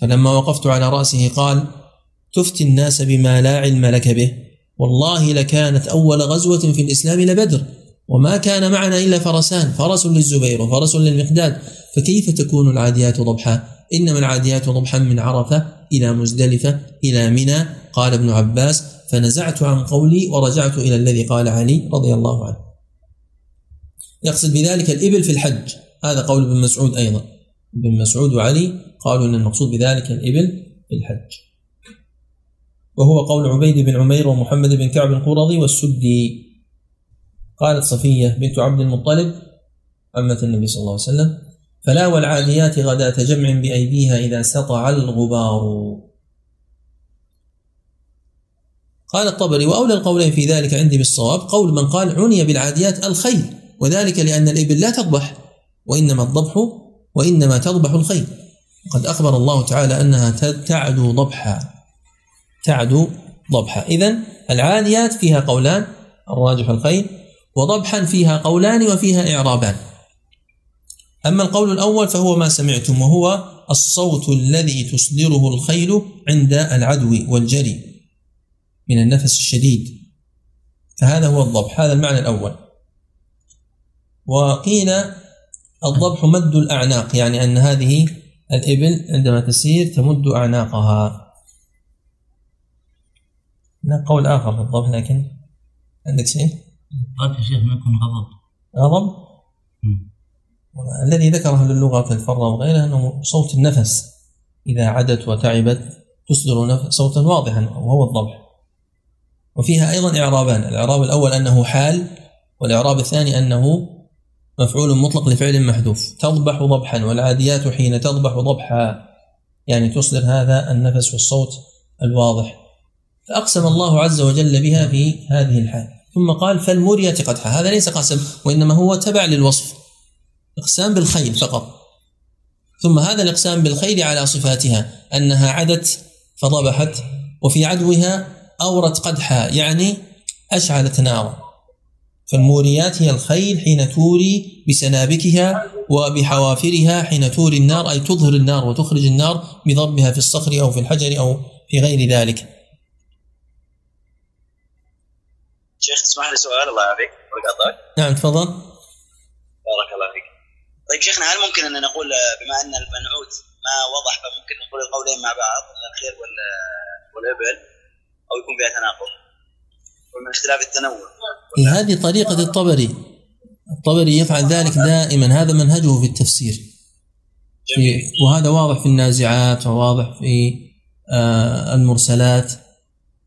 فلما وقفت على رأسه قال تفتي الناس بما لا علم لك به. والله لكانت أول غزوة في الإسلام لبدر وما كان معنا إلا فرسان فرس للزبير وفرس للمقداد. فكيف تكون العاديات ضبحا؟ إنما العاديات ضبحا من عرفة إلى مزدلفة إلى منى قال ابن عباس. فنزعت عن قولي ورجعت إلى الذي قال علي رضي الله عنه. يقصد بذلك الإبل في الحج. هذا قول ابن مسعود أيضا. ابن مسعود وعلي قالوا أن المقصود بذلك الإبل في الحج. وهو قول عبيد بن عمير ومحمد بن كعب القرظي والسدي. قالت صفية بنت عبد المطلب عمة النبي صلى الله عليه وسلم فلا والعاديات غداة جمع بأيديها إذا سطع الغبار. قال الطبري وأولى القولين في ذلك عندي بالصواب قول من قال عني بالعاديات الخيل وذلك لأن الإبل لا تضبح وإنما الضبح وإنما تضبح الخيل. وقد أخبر الله تعالى أنها تعدو ضبحا. تعدو ضبحا. إذا العاديات فيها قولان الراجح الخيل وضبحا فيها قولان وفيها إعرابان. أما القول الأول فهو ما سمعتم وهو الصوت الذي تصدره الخيل عند العدو والجري. من النفس الشديد. فهذا هو الضبح هذا المعنى الأول. وقيل الضبح مد الأعناق يعني أن هذه الإبل عندما تسير تمد أعناقها. هناك قول آخر في الضبط لكن عندك شيء؟ الضبط يا شيخ ما يكون غضب. غضب؟ الذي ذكره للغة كالفر وغيرها أنه صوت النفس إذا عدت وتعبت تصدر صوتا واضحا وهو الضبح. وفيها أيضا إعرابان. الإعراب الأول أنه حال والإعراب الثاني أنه مفعول مطلق لفعل محذوف. تضبح ضبحا والعاديات حين تضبح ضبحا. يعني تصدر هذا النفس والصوت الواضح. فأقسم الله عز وجل بها في هذه الحال. ثم قال فالموريات قدحا. هذا ليس قسم وإنما هو تبع للوصف. إقسام بالخيل فقط. ثم هذا الإقسام بالخيل على صفاتها أنها عدت فضبحت وفي عدوها أورت قدحا يعني أشعلت نارا. فالموريات هي الخيل حين توري بسنابكها وبحوافرها حين توري النار أي تظهر النار وتخرج النار بضربها في الصخر أو في الحجر أو في غير ذلك. شيخ تسمح لي سؤال؟ الله يعافيك. نعم تفضل. بارك الله فيك. طيب شيخنا هل ممكن أن نقول بما أن المنعوت ما وضح فممكن نقول القولين مع بعض الخير والإبل؟ أو يكون فيها تناقض. ومن اختلاف التنوع. هذه طريقة الطبري. الطبري يفعل ذلك دائما. هذا منهجه في التفسير. في وهذا واضح في النازعات وواضح في آه المرسلات.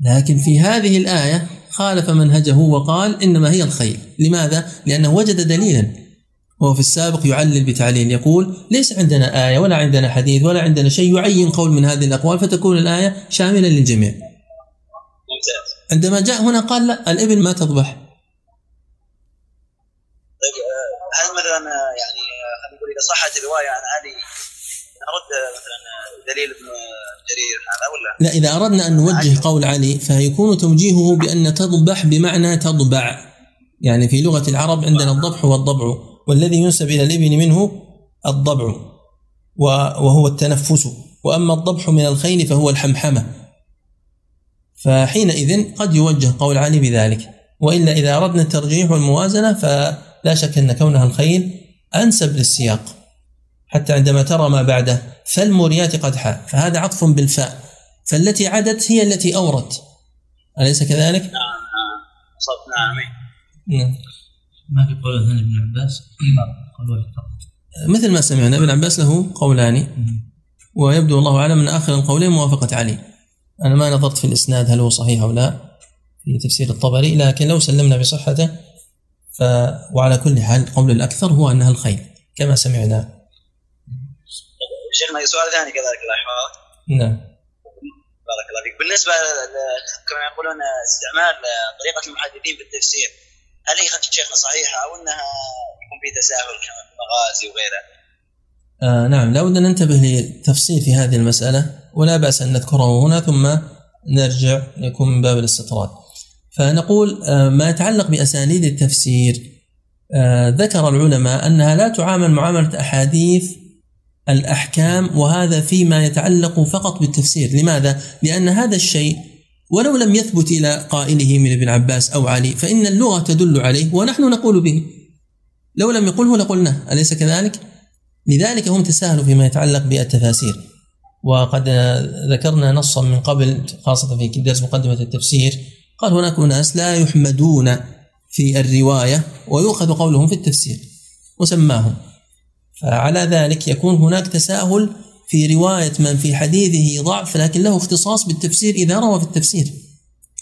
لكن في هذه الآية خالف منهجه وقال إنما هي الخيل لماذا؟ لأنه وجد دليلا. وهو في السابق يعلل بتعليل. يقول ليس عندنا آية ولا عندنا حديث ولا عندنا شيء يعين قول من هذه الأقوال فتكون الآية شاملة للجميع. عندما جاء هنا قال لا الإبل ما تضبح طيب آه، هل مثلا آه، يعني آه، خلينا نقول إذا صحت الرواية عن علي نرد مثلا دليل ابن جرير هذا ولا؟ لا إذا أردنا أن نوجه قول علي فيكون توجيهه بأن تضبح بمعنى تضبع. يعني في لغة العرب عندنا الضبح والضبع والذي ينسب إلى الإبل منه الضبع وهو التنفس. وأما الضبح من الخيل فهو الحمحمة. فحينئذ قد يوجه قول علي بذلك. وإلا إذا أردنا الترجيح والموازنة فلا شك أن كونها الخيل أنسب للسياق. حتى عندما ترى ما بعده فالموريات قدحا فهذا عطف بالفاء. فالتي عدت هي التي أورت. أليس كذلك؟ نعم نعم. صوت نعم نعم. ما في قول ثاني ابن عباس؟ قول مثل ما سمعنا ابن عباس له قولان. ويبدو الله أعلم أن آخر القولين موافقة علي. أنا ما نظرت في الإسناد هل هو صحيح أو لا في تفسير الطبري لكن لو سلمنا بصحته ف وعلى كل حال القول الأكثر هو أنها الخير كما سمعنا. شيخنا سؤال ثاني كذلك الأحوال نعم. بارك الله فيك. بالنسبة كما يقولون استعمال طريقة المحدثين في التفسير هل هي شيخنا صحيحة أو أنها يكون في تساهل كما في المغازي وغيرها؟ آه نعم لابد أن ننتبه لتفصيل في هذه المسألة ولا بأس أن نذكره هنا ثم نرجع يكون من باب الاستطراد فنقول آه ما يتعلق بأسانيد التفسير آه ذكر العلماء أنها لا تعامل معاملة أحاديث الأحكام وهذا فيما يتعلق فقط بالتفسير لماذا؟ لأن هذا الشيء ولو لم يثبت إلى قائله من ابن عباس أو علي فإن اللغة تدل عليه ونحن نقول به لو لم يقله لقلناه أليس كذلك؟ لذلك هم تساهلوا فيما يتعلق بالتفاسير. وقد ذكرنا نصا من قبل خاصة في درس مقدمة التفسير. قال هناك أناس لا يحمدون في الرواية ويؤخذ قولهم في التفسير وسماهم. فعلى ذلك يكون هناك تساهل في رواية من في حديثه ضعف لكن له اختصاص بالتفسير إذا روى في التفسير.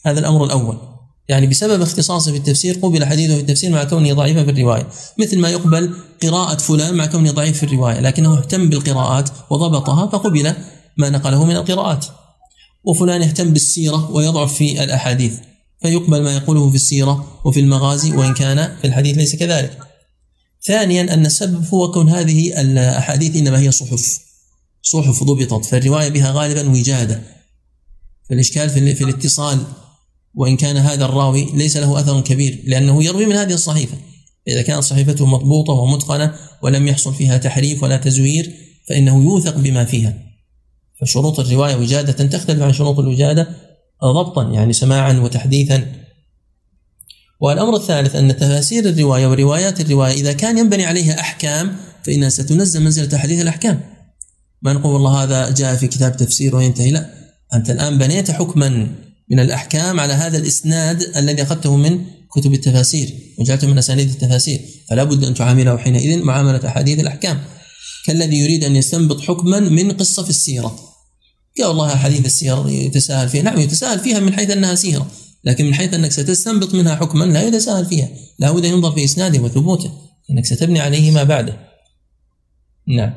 هذا الأمر الأول. يعني بسبب اختصاصه في التفسير قبل حديثه في التفسير مع كونه ضعيفا في الرواية. مثل ما يقبل قراءة فلان مع كونه ضعيف في الرواية لكنه اهتم بالقراءات وضبطها فقبل ما نقله من القراءات. وفلان يهتم بالسيرة ويضعف في الأحاديث فيقبل ما يقوله في السيرة وفي المغازي وإن كان في الحديث ليس كذلك. ثانيا أن السبب هو كون هذه الأحاديث إنما هي صحف. صحف ضبطت فالرواية بها غالبا وجادة. فالإشكال في الاتصال وإن كان هذا الراوي ليس له أثر كبير لأنه يروي من هذه الصحيفة. إذا كانت صحيفته مضبوطة ومتقنة ولم يحصل فيها تحريف ولا تزوير فإنه يوثق بما فيها. فشروط الرواية وجادة تختلف عن شروط الوجادة ضبطا يعني سماعا وتحديثا. والأمر الثالث أن تفاسير الرواية وروايات الرواية إذا كان ينبني عليها أحكام فإنها ستنزل منزلة حديث الأحكام. ما نقول والله هذا جاء في كتاب تفسير وينتهي. لا أنت الآن بنيت حكما. من الأحكام على هذا الإسناد الذي أخذته من كتب التفاسير وجعلته من أسانيد التفاسير. فلا بد أن تعامله حينئذ معاملة أحاديث الأحكام. كالذي يريد أن يستنبط حكما من قصة في السيرة. قال والله أحاديث السير يتساهل فيها. نعم يتساهل فيها من حيث أنها سيرة لكن من حيث أنك ستستنبط منها حكما لا يتساهل فيها. لا بد أن ينظر في إسناده وثبوته أنك ستبني عليه ما بعده. نعم.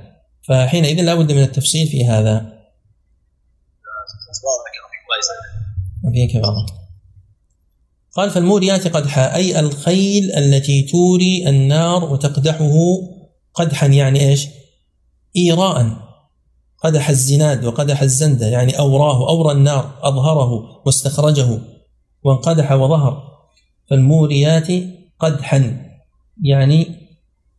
فحينئذ لا بد من التفصيل في هذا. وفيك بعض قال فالموريات قدحا أي الخيل التي توري النار وتقدحه قدحا يعني إيش؟ إيراء. قدح الزناد وقدح الزندة يعني أوراه أورى النار أظهره واستخرجه وانقدح وظهر. فالموريات قدحا يعني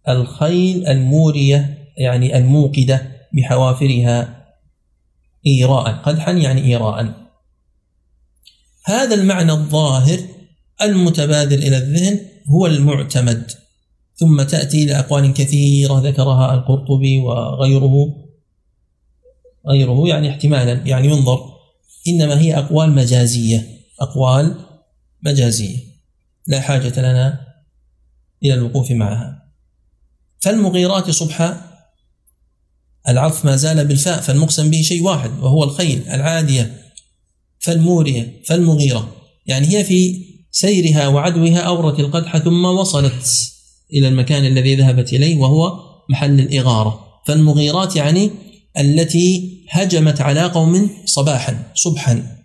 الخيل المورية يعني الموقدة بحوافرها إيراء. قدحا يعني إيراء. هذا المعنى الظاهر المتبادر إلى الذهن هو المعتمد. ثم تأتي إلى أقوال كثيرة ذكرها القرطبي وغيره غيره يعني احتمالا يعني ينظر. إنما هي أقوال مجازية أقوال مجازية. لا حاجة لنا إلى الوقوف معها. فالمغيرات صبحا العطف ما زال بالفاء فالمقسم به شيء واحد وهو الخيل العادية. فالمورية فالمغيرة. يعني هي في سيرها وعدوها أورت القدح ثم وصلت إلى المكان الذي ذهبت إليه وهو محل الإغارة. فالمغيرات يعني التي هجمت على قوم صباحا صبحا.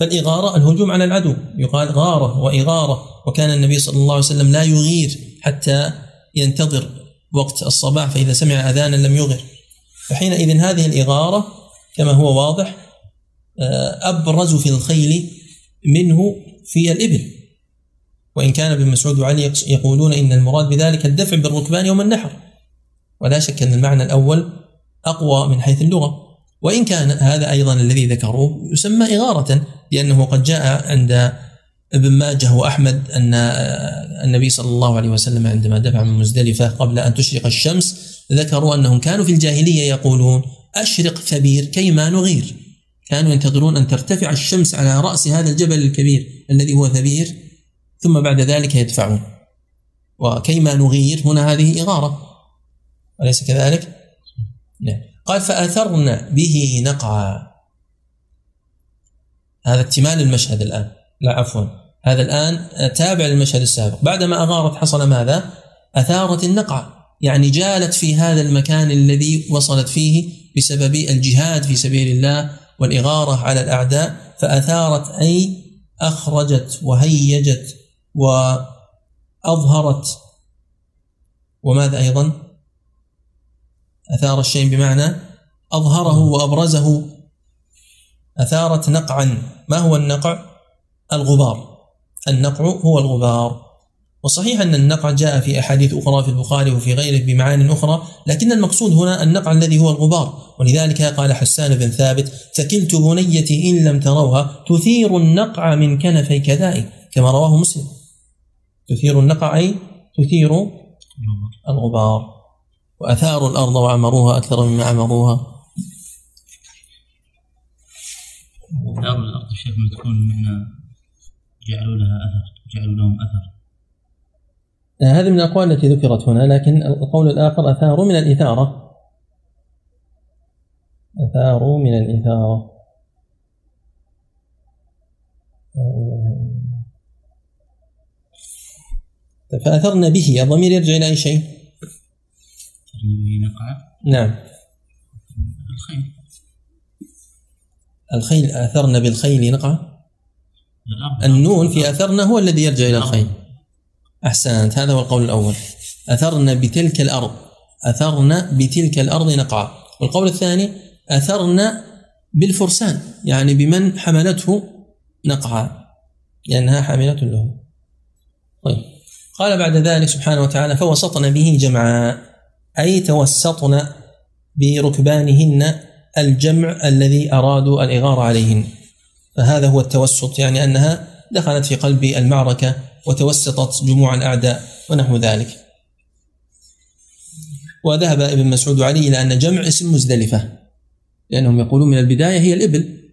فالإغارة الهجوم على العدو. يقال غارة وإغارة. وكان النبي صلى الله عليه وسلم لا يغير حتى ينتظر وقت الصباح فإذا سمع أذانا لم يغر. فحينئذ هذه الإغارة كما هو واضح أبرز في الخيل منه في الإبل. وإن كان ابن مسعود وعلي يقولون إن المراد بذلك الدفع بالركبان يوم النحر. ولا شك أن المعنى الأول أقوى من حيث اللغة. وإن كان هذا أيضا الذي ذكروه يسمى إغارة لأنه قد جاء عند ابن ماجه وأحمد أن النبي صلى الله عليه وسلم عندما دفع من مزدلفة قبل أن تشرق الشمس ذكروا أنهم كانوا في الجاهلية يقولون أشرق ثبير كيما نغير. كانوا ينتظرون أن ترتفع الشمس على رأس هذا الجبل الكبير الذي هو ثبير ثم بعد ذلك يدفعون. وكيما نغير هنا هذه إغارة. أليس كذلك؟ نعم. قال فأثرن به نقعا. هذا اكتمال المشهد الآن. لا عفوا. هذا الآن تابع للمشهد السابق. بعدما أغارت حصل ماذا؟ أثارت النقع. يعني جالت في هذا المكان الذي وصلت فيه بسبب الجهاد في سبيل الله والإغارة على الأعداء فأثارت أي أخرجت وهيجت وأظهرت. وماذا أيضا؟ أثار الشيء بمعنى أظهره وأبرزه. أثارت نقعا. ما هو النقع؟ الغبار. النقع هو الغبار. وصحيح أن النقع جاء في أحاديث أخرى في البخاري وفي غيره بمعان أخرى لكن المقصود هنا النقع الذي هو الغبار. ولذلك قال حسان بن ثابت ثكلت بنيتي إن لم تروها تثير النقع من كنفي كذائي كما رواه مسلم. تثير النقع أي تثير الغبار. وأثاروا الأرض وعمروها أكثر مما عمروها. أثار الأرض شيخ تكون من جعلوا لها أثر جعلوا لهم أثر. هذه من الأقوال التي ذكرت هنا لكن القول الآخر أثاروا من الإثارة. أثاروا من الإثارة. فأثرنا به الضمير يرجع إلى أي شيء؟ نعم. الخيل. الخيل أثرنا بالخيل نقع. النون في أثرنا هو الذي يرجع إلى الخيل. أحسنت. هذا هو القول الأول. أثرنا بتلك الأرض. أثرنا بتلك الأرض نقعا. والقول الثاني أثرنا بالفرسان. يعني بمن حملته نقعا. لأنها حاملة له طيب. قال بعد ذلك سبحانه وتعالى فوسطنا به جمعا أي توسطنا بركبانهن الجمع الذي أرادوا الإغارة عليهن. فهذا هو التوسط. يعني أنها دخلت في قلب المعركة وتوسطت جموع الأعداء ونحو ذلك. وذهب ابن مسعود علي إلى أن جمع اسم مزدلفة لأنهم يقولون من البداية هي الإبل.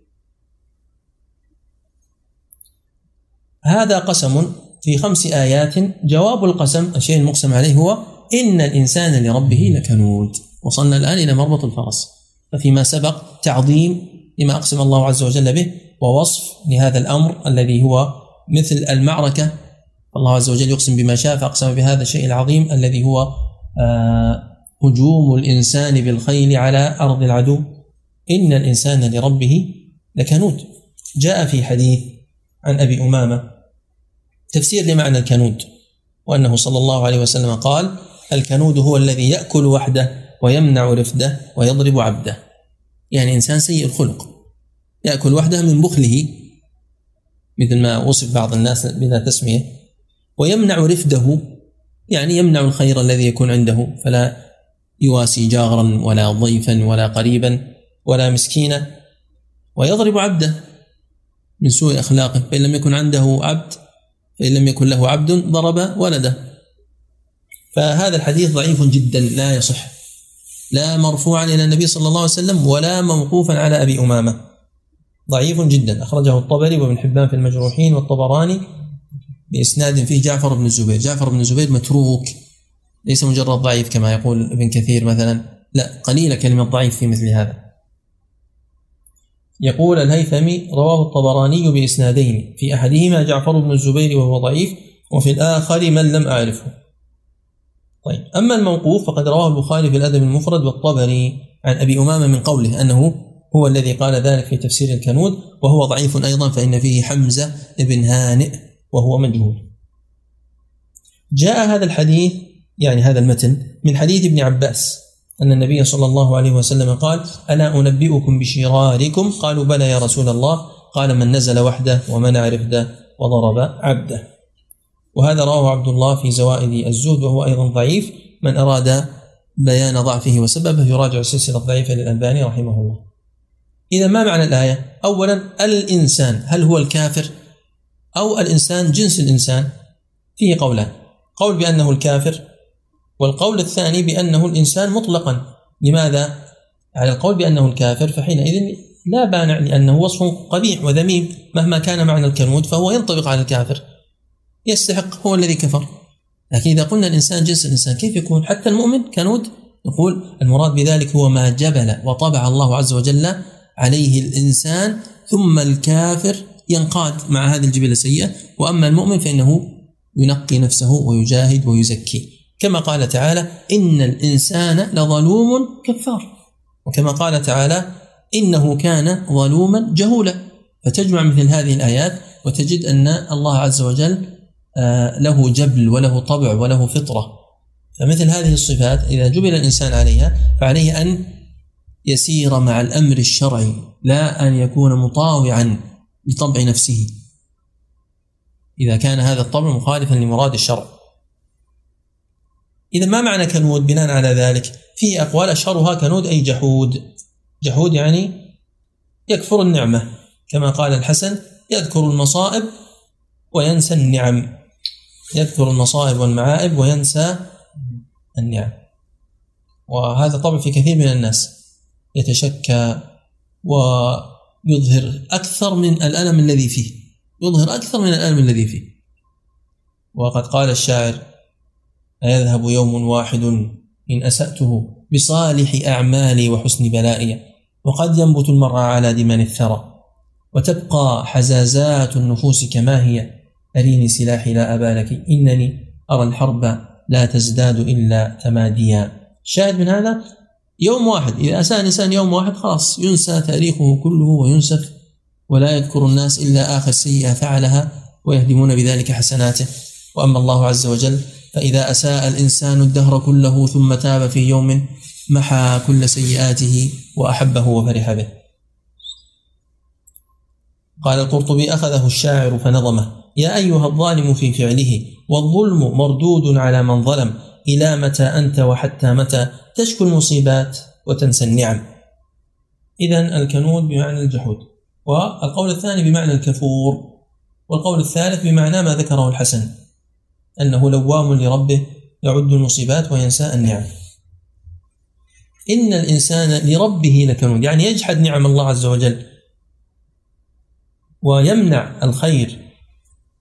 هذا قسم في خمس آيات. جواب القسم الشيء المقسم عليه هو إن الإنسان لربه لكنود. وصلنا الآن إلى مربط الفرس. ففيما سبق تعظيم لما أقسم الله عز وجل به ووصف لهذا الأمر الذي هو مثل المعركة. الله عز وجل يقسم بما شاء فأقسم بهذا الشيء العظيم الذي هو آه هجوم الإنسان بالخيل على أرض العدو. إن الإنسان لربه لكنود. جاء في حديث عن أبي أمامة تفسير لمعنى الكنود وأنه صلى الله عليه وسلم قال الكنود هو الذي يأكل وحده ويمنع رفده ويضرب عبده. يعني إنسان سيء الخلق. يأكل وحده من بخله مثل ما وصف بعض الناس بلا تسمية. ويمنع رفده يعني يمنع الخير الذي يكون عنده فلا يواسي جارا ولا ضيفا ولا قريبا ولا مسكينا. ويضرب عبده من سوء أخلاقه فإن لم يكن عنده عبد فإن لم يكن له عبد ضرب ولده. فهذا الحديث ضعيف جدا لا يصح. لا مرفوعا إلى النبي صلى الله عليه وسلم ولا موقوفا على أبي أمامة. ضعيف جدا. أخرجه الطبري وابن حبان في المجروحين والطبراني بإسناد فيه جعفر بن الزبير. جعفر بن الزبير متروك ليس مجرد ضعيف كما يقول ابن كثير مثلا. لا قليلة كلمة ضعيف في مثل هذا. يقول الهيثمي رواه الطبراني بإسنادين. في أحدهما جعفر بن الزبير وهو ضعيف وفي الآخر من لم أعرفه. طيب أما الموقوف فقد رواه البخاري في الأدب المفرد والطبري عن أبي أمامة من قوله أنه هو الذي قال ذلك في تفسير الكنود وهو ضعيف أيضا فإن فيه حمزة بن هانئ وهو مجهول. جاء هذا الحديث يعني هذا المتن من حديث ابن عباس أن النبي صلى الله عليه وسلم قال ألا أنبئكم بشراركم؟ قالوا بلى يا رسول الله. قال من نزل وحده ومنع رفده وضرب عبده. وهذا رواه عبد الله في زوائد الزهد وهو أيضا ضعيف. من أراد بيان ضعفه وسببه يراجع السلسلة الضعيفة للألباني رحمه الله. إذا ما معنى الآية؟ أولا الإنسان هل هو الكافر؟ أو الإنسان جنس الإنسان. فيه قولان. قول بأنه الكافر والقول الثاني بأنه الإنسان مطلقا. لماذا؟ على القول بأنه الكافر فحينئذ لا بانع لأنه وصف قبيح وذميم. مهما كان معنى الكنود فهو ينطبق على الكافر. يستحق هو الذي كفر. لكن إذا قلنا الإنسان جنس الإنسان كيف يكون؟ حتى المؤمن كنود نقول المراد بذلك هو ما جبل وطبع الله عز وجل عليه الإنسان ثم الكافر ينقاد مع هذه الجبلة السيئة وأما المؤمن فإنه ينقي نفسه ويجاهد ويزكي. كما قال تعالى إن الإنسان لظلوم كفار. وكما قال تعالى إنه كان ظلوما جهولا. فتجمع مثل هذه الآيات وتجد أن الله عز وجل آه، له جبل وله طبع وله فطرة. فمثل هذه الصفات إذا جبل الإنسان عليها فعليه أن يسير مع الأمر الشرعي لا أن يكون مطاوعا لطبع نفسه. إذا كان هذا الطبع مخالفا لمراد الشرع. إذا ما معنى كنود؟ بناء على ذلك فيه أقوال أشهرها كنود أي جحود. جحود يعني يكفر النعمة. كما قال الحسن يذكر المصائب وينسى النعم. يذكر المصائب والمعائب وينسى النعم. وهذا طبع في كثير من الناس. يتشكى ويظهر أكثر من الألم الذي فيه. يظهر أكثر من الألم الذي فيه. وقد قال الشاعر أيذهب يوم واحد إن أسأته بصالح أعمالي وحسن بلائي وقد ينبت المرء على دمن الثرى وتبقى حزازات النفوس كما هي. أريني سلاحي لا أبالك إنني أرى الحرب لا تزداد إلا تماديا. شاهد من هذا؟ يوم واحد. إذا أساء الإنسان يوم واحد خلاص ينسى تاريخه كله وينسف ولا يذكر الناس إلا آخر سيئة فعلها ويهدمون بذلك حسناته. وأما الله عز وجل فإذا أساء الإنسان الدهر كله ثم تاب في يوم محى كل سيئاته وأحبه وفرح به. قال القرطبي أخذه الشاعر فنظمه يا أيها الظالم في فعله والظلم مردود على من ظلم إلى متى أنت وحتى متى تشكو المصيبات وتنسى النعم. إذا الكنود بمعنى الجحود والقول الثاني بمعنى الكفور والقول الثالث بمعنى ما ذكره الحسن أنه لوام لربه يعد المصيبات وينسى النعم. إن الإنسان لربه لكنود يعني يجحد نعم الله عز وجل ويمنع الخير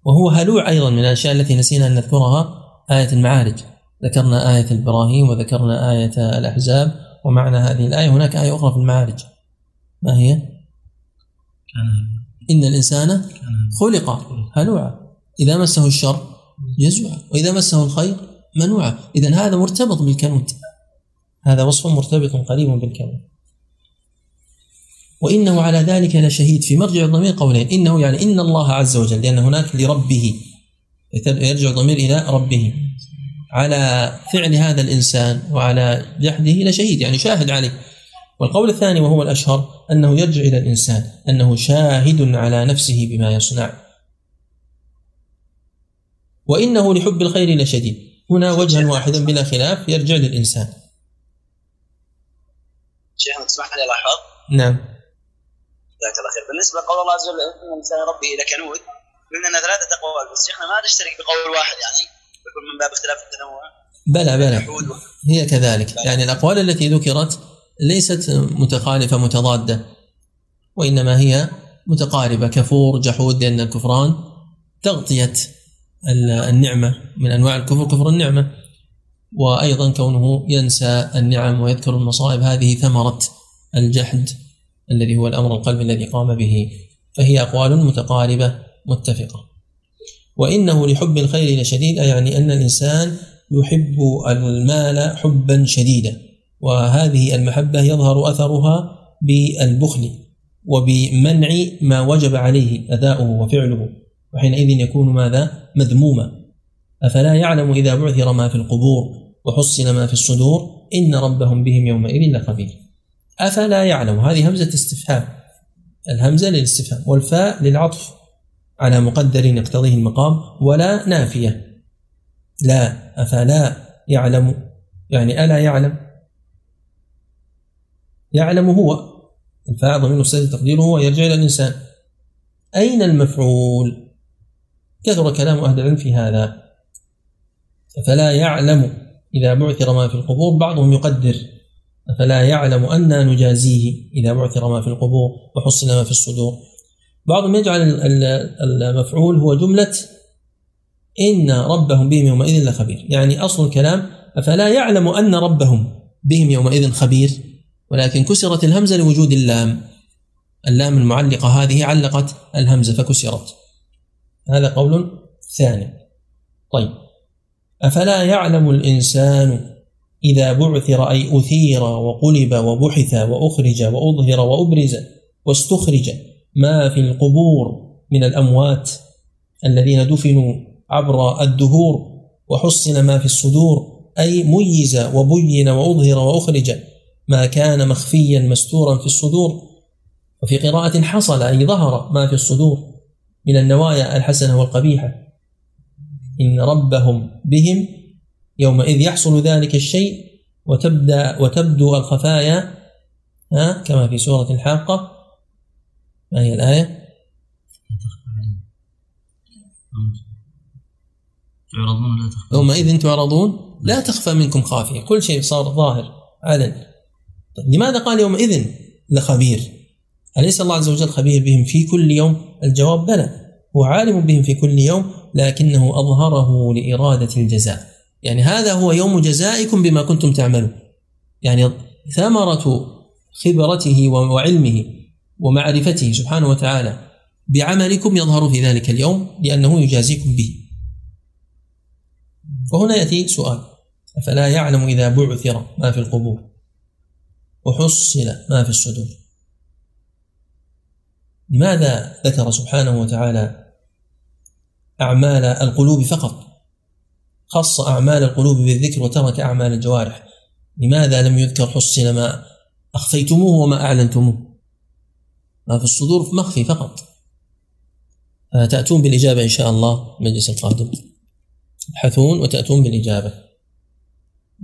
وهو هلوع أيضا من الأشياء التي نسينا أن نذكرها آية المعارج. ذكرنا آية إبراهيم وذكرنا آية الأحزاب ومعنى هذه الآية. هناك آية أخرى في المعارج. ما هي؟ إن الإنسان خلق هلوعا. إذا مسه الشر يزوعا وإذا مسه الخير منوعا. إذا هذا مرتبط بالكنود هذا وصف مرتبط قريب بالكنود وإنه على ذلك لشهيد. في مرجع الضمير قولين. إنه يعني إن الله عز وجل لأن هناك لربه. يرجع الضمير إلى ربه. على فعل هذا الإنسان وعلى جحده لشهيد يعني شاهد عليه. والقول الثاني وهو الأشهر أنه يرجع إلى الإنسان أنه شاهد على نفسه بما يصنع. وإنه لحب الخير لشديد هنا وجها واحدا بلا خلاف يرجع للإنسان. شيخنا تسمح لي لاحظ نعم. جزاك الله خير. بالنسبة لقول الله عز وجل إن الإنسان ربه لكنود إن ثلاثة أقوال بس شيخنا ما تشترك بقول واحد يعني يكون من باب اختلاف التنوع. بلى بلى. هي كذلك. يعني الأقوال التي ذكرت ليست متخالفة متضادة وإنما هي متقاربة. كفور جحود لأن الكفران تغطية النعمة من أنواع الكفر كفر النعمة. وأيضا كونه ينسى النعم ويذكر المصائب هذه ثمرة الجحد الذي هو الأمر القلبي الذي قام به. فهي أقوال متقاربة متفقة. وإنه لحب الخير لشديد يعني أن الإنسان يحب المال حبا شديدا وهذه المحبة يظهر أثرها بالبخل وبمنع ما وجب عليه أداؤه وفعله وحينئذ يكون ماذا؟ مذموما. أفلا يعلم إذا بعثر ما في القبور وحصل ما في الصدور؟ إن ربهم بهم يومئذ لخبير. أفلا يعلم هذه همزة استفهام الهمزة للاستفهام والفاء للعطف. على مقدر يقتضيه المقام ولا نافية. لا أفلا يعلم يعني ألا يعلم؟ يعلم هو. الفاعل ضمير مستتر تقديره هو يرجع إلى الإنسان. أين المفعول؟ كثر كلام أهل العلم في هذا. فلا يعلم. إذا بعثر ما في القبور بعضهم يقدر. فلا يعلم أنا نجازيه إذا بعثر ما في القبور وحصل ما في الصدور. بعضهم يجعل المفعول هو جملة إن ربهم بهم يومئذ لخبير. يعني أصل الكلام أفلا يعلم أن ربهم بهم يومئذ خبير؟ ولكن كسرت الهمزة لوجود اللام. اللام المعلقة هذه علقت الهمزة فكسرت. هذا قول ثاني. طيب. أفلا يعلم الإنسان إذا بعثر أي أثير وقلب وبحث وأخرج وأظهر وأبرز واستخرج ما في القبور من الأموات الذين دفنوا عبر الدهور وحصن ما في الصدور أي ميز وبين وأظهر وأخرج ما كان مخفيا مستورا في الصدور. وفي قراءة حصل أي ظهر ما في الصدور من النوايا الحسنة والقبيحة. إن ربهم بهم يومئذ يحصل ذلك الشيء وتبدأ وتبدو الخفايا كما في سورة الحاقة. ما هي الآية؟ تعرضون لا تخفى. يومئذ تعرضون. لا تخفى منكم خافية. كل شيء صار ظاهر علن طيب لماذا قال يومئذ لخبير؟ أليس الله عز وجل خبير بهم في كل يوم؟ الجواب بلى. هو عالم بهم في كل يوم لكنه أظهره لإرادة الجزاء. يعني هذا هو يوم جزائكم بما كنتم تعملون. يعني ثمرة خبرته وعلمه. ومعرفته سبحانه وتعالى بعملكم يظهر في ذلك اليوم لأنه يجازيكم به. وهنا يأتي سؤال. أفلا يعلم إذا بعثر ما في القبور؟ وحصل ما في الصدور؟ لماذا ذكر سبحانه وتعالى أعمال القلوب فقط؟ خص أعمال القلوب بالذكر وترك أعمال الجوارح. لماذا لم يذكر حصل ما أخفيتموه وما أعلنتموه؟ ما في الصدور مخفي فقط. تأتون بالإجابة إن شاء الله المجلس القادم. تبحثون وتأتون بالإجابة.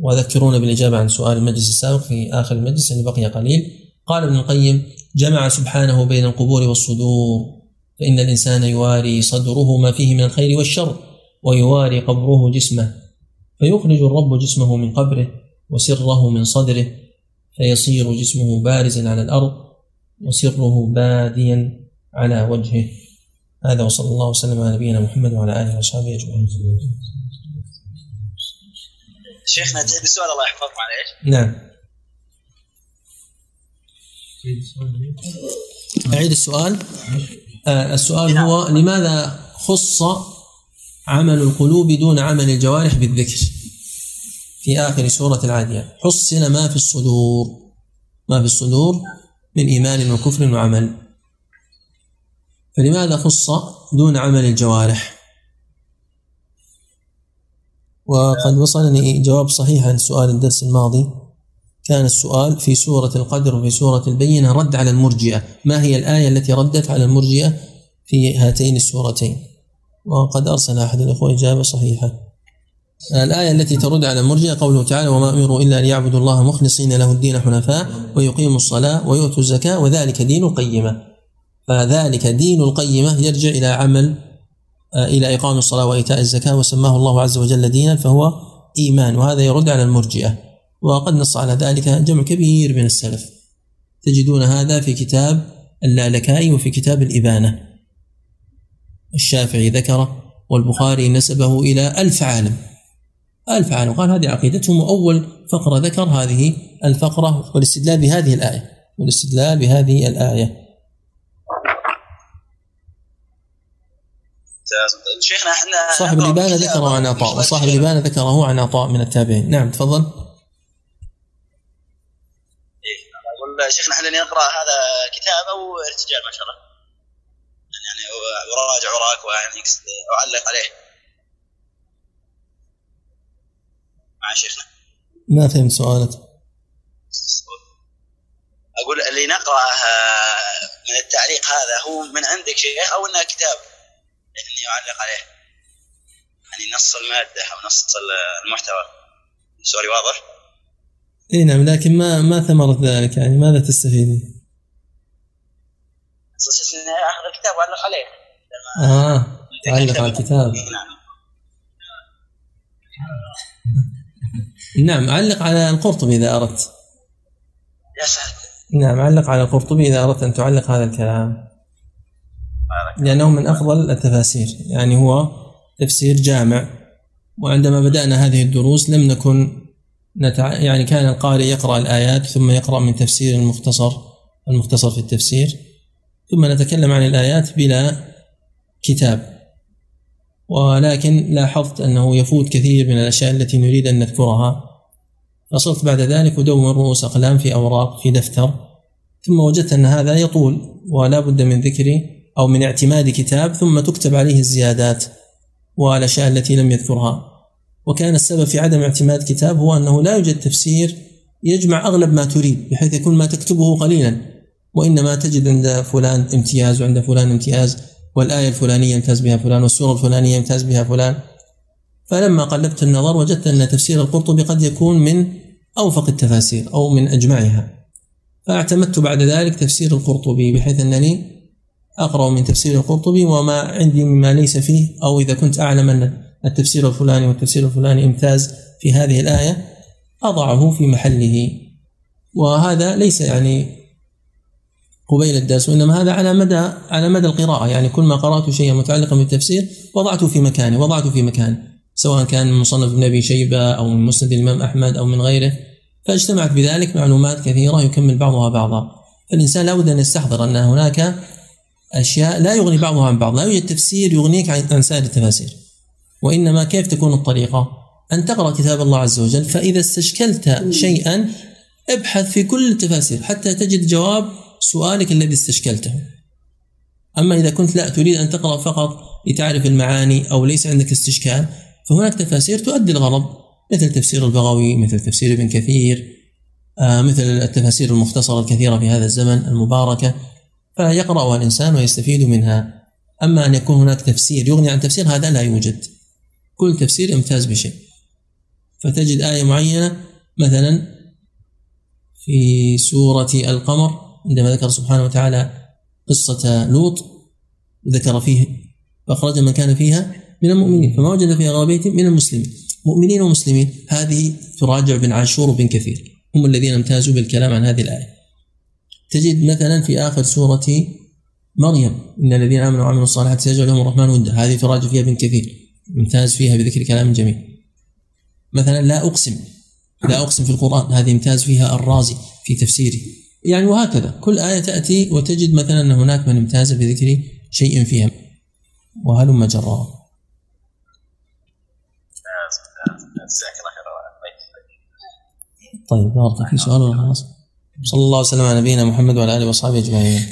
وذكرونا بالإجابة عن سؤال المجلس السابق في آخر المجلس اللي بقي قليل. قال ابن القيم جمع سبحانه بين القبور والصدور فإن الإنسان يواري صدره ما فيه من الخير والشر ويواري قبره جسمه فيخرج الرب جسمه من قبره وسره من صدره فيصير جسمه بارزا على الأرض وسره باديا على وجهه. هذا وصلى الله وسلم على نبينا محمد وعلى آله واصحابه أجمعين. شيخنا تعيد السؤال الله يحفظك معليش نعم. أعيد السؤال. آه السؤال هو لماذا خص عمل القلوب دون عمل الجوارح بالذكر؟ في آخر سورة العاديات حصن ما في الصدور. ما في الصدور؟ من إيمان وكفر وعمل. فلماذا خص دون عمل الجوارح؟ وقد وصلني جواب صحيح عن سؤال الدرس الماضي. كان السؤال في سورة القدر وفي سورة البينة رد على المرجئة. ما هي الآية التي ردت على المرجئة في هاتين السورتين؟ وقد أرسل أحد الأخوة إجابة صحيحة. الآية التي ترد على المرجئة قوله تعالى وما أمروا إلا أن يعبدوا الله مخلصين له الدين حنفاء ويقيموا الصلاة ويؤتوا الزكاة وذلك دين القيمة. فذلك دين القيمة يرجع إلى عمل إلى إقام الصلاة وإيتاء الزكاة وسماه الله عز وجل دينا فهو إيمان. وهذا يرد على المرجئة. وقد نص على ذلك جمع كبير من السلف. تجدون هذا في كتاب اللالكائي وفي كتاب الإبانة. الشافعي ذكره والبخاري نسبه إلى ألف عالم. ألف عالم قال هذه عقيدتهم وأول فقرة ذكر هذه الفقرة والاستدلال بهذه الآية. والاستدلال بهذه الآية. شيخنا إحنا صاحب الإبانة ذكره عن عطاء وصاحب الإبانة ذكره عن عطاء من التابعين. نعم تفضل. إيه أقول شيخنا إحنا نقرأ هذا كتاب أو ارتجال ما شاء الله. يعني أراجع وراك ويعني أعلق عليه. مع شيخنا. ما فهمت سؤالك. أقول اللي نقرأ من التعليق هذا هو من عندك شيخ أو إنه كتاب إني أعلق عليه. يعني نص المادة أو نص المحتوى. سوري واضح؟ إي نعم لكن ما ما ثمرة ذلك؟ يعني ماذا تستفيدين؟ أساس إني أخذ الكتاب وأعلق عليه. آه تعلق على الكتاب. نعم. نعم علق على القرطبي إذا أردت. يا ساتر نعم علق على القرطبي إذا أردت أن تعلق هذا الكلام. لأنه من أفضل التفاسير. يعني هو تفسير جامع وعندما بدأنا هذه الدروس لم نكن نتع... يعني كان القارئ يقرأ الآيات ثم يقرأ من تفسير المختصر المختصر في التفسير. ثم نتكلم عن الآيات بلا كتاب. ولكن لاحظت أنه يفوت كثير من الأشياء التي نريد أن نذكرها. فصرت بعد ذلك أدون رؤوس أقلام في أوراق في دفتر ثم وجدت أن هذا يطول ولا بد من ذكر أو من اعتماد كتاب ثم تكتب عليه الزيادات والأشياء التي لم يذكرها. وكان السبب في عدم اعتماد كتاب هو أنه لا يوجد تفسير يجمع أغلب ما تريد بحيث يكون ما تكتبه قليلا وإنما تجد عند فلان امتياز وعند فلان امتياز. والآية الفلانية يمتاز بها فلان والسورة الفلانية يمتاز بها فلان. فلما قلبت النظر وجدت أن تفسير القرطبي قد يكون من أوفق التفاسير أو من أجمعها. فاعتمدت بعد ذلك تفسير القرطبي بحيث أنني أقرأ من تفسير القرطبي وما عندي مما ليس فيه أو إذا كنت أعلم أن التفسير الفلاني والتفسير الفلاني امتاز في هذه الآية أضعه في محله. وهذا ليس يعني قبيل الدرس وإنما هذا على مدى على مدى القراءة. يعني كل ما قرأت شيئا متعلقا بالتفسير وضعته في مكانه وضعته في مكان. سواء كان من مصنف ابن أبي شيبة أو من مسند الإمام أحمد أو من غيره. فاجتمعت بذلك معلومات كثيرة يكمل بعضها بعضا. فالإنسان لابد أن يستحضر أن هناك أشياء لا يغني بعضها عن بعض. لا يوجد تفسير يغنيك عن سائر التفاسير. وإنما كيف تكون الطريقة؟ أن تقرأ كتاب الله عز وجل فإذا استشكلت شيئا ابحث في كل التفاسير حتى تجد جواب سؤالك الذي استشكلته. أما إذا كنت لا تريد أن تقرأ فقط لتعرف المعاني أو ليس عندك استشكال فهناك تفاسير تؤدي الغرض مثل تفسير البغوي مثل تفسير ابن كثير آه مثل التفاسير المختصرة الكثيرة في هذا الزمن المباركة فيقرأها الإنسان ويستفيد منها. أما أن يكون هناك تفسير يغني عن تفسير هذا لا يوجد. كل تفسير يمتاز بشيء. فتجد آية معينة مثلا في سورة القمر عندما ذكر سبحانه وتعالى قصة لوط ذكر فيه فأخرج من كان فيها من المؤمنين فما وجد فيها غير بيت من المسلمين. مؤمنين ومسلمين هذه تراجع بن عاشور وبن كثير. هم الذين امتازوا بالكلام عن هذه الآية. تجد مثلا في آخر سورة مريم إن الذين آمنوا وعملوا الصالحات سيجعل لهم الرحمن ودا. هذه تراجع فيها ابن كثير. امتاز فيها بذكر كلام جميل. مثلا لا أقسم لا أقسم في القرآن. هذه امتاز فيها الرازي في تفسيره. يعني وهكذا. كل آية تأتي وتجد مثلا أن هناك من امتاز بذكر شيء فيها. وهلم جرا. طيب بارك في سؤال خلاص؟ صلى الله وسلم على نبينا محمد وعلى آله وصحبه أجمعين.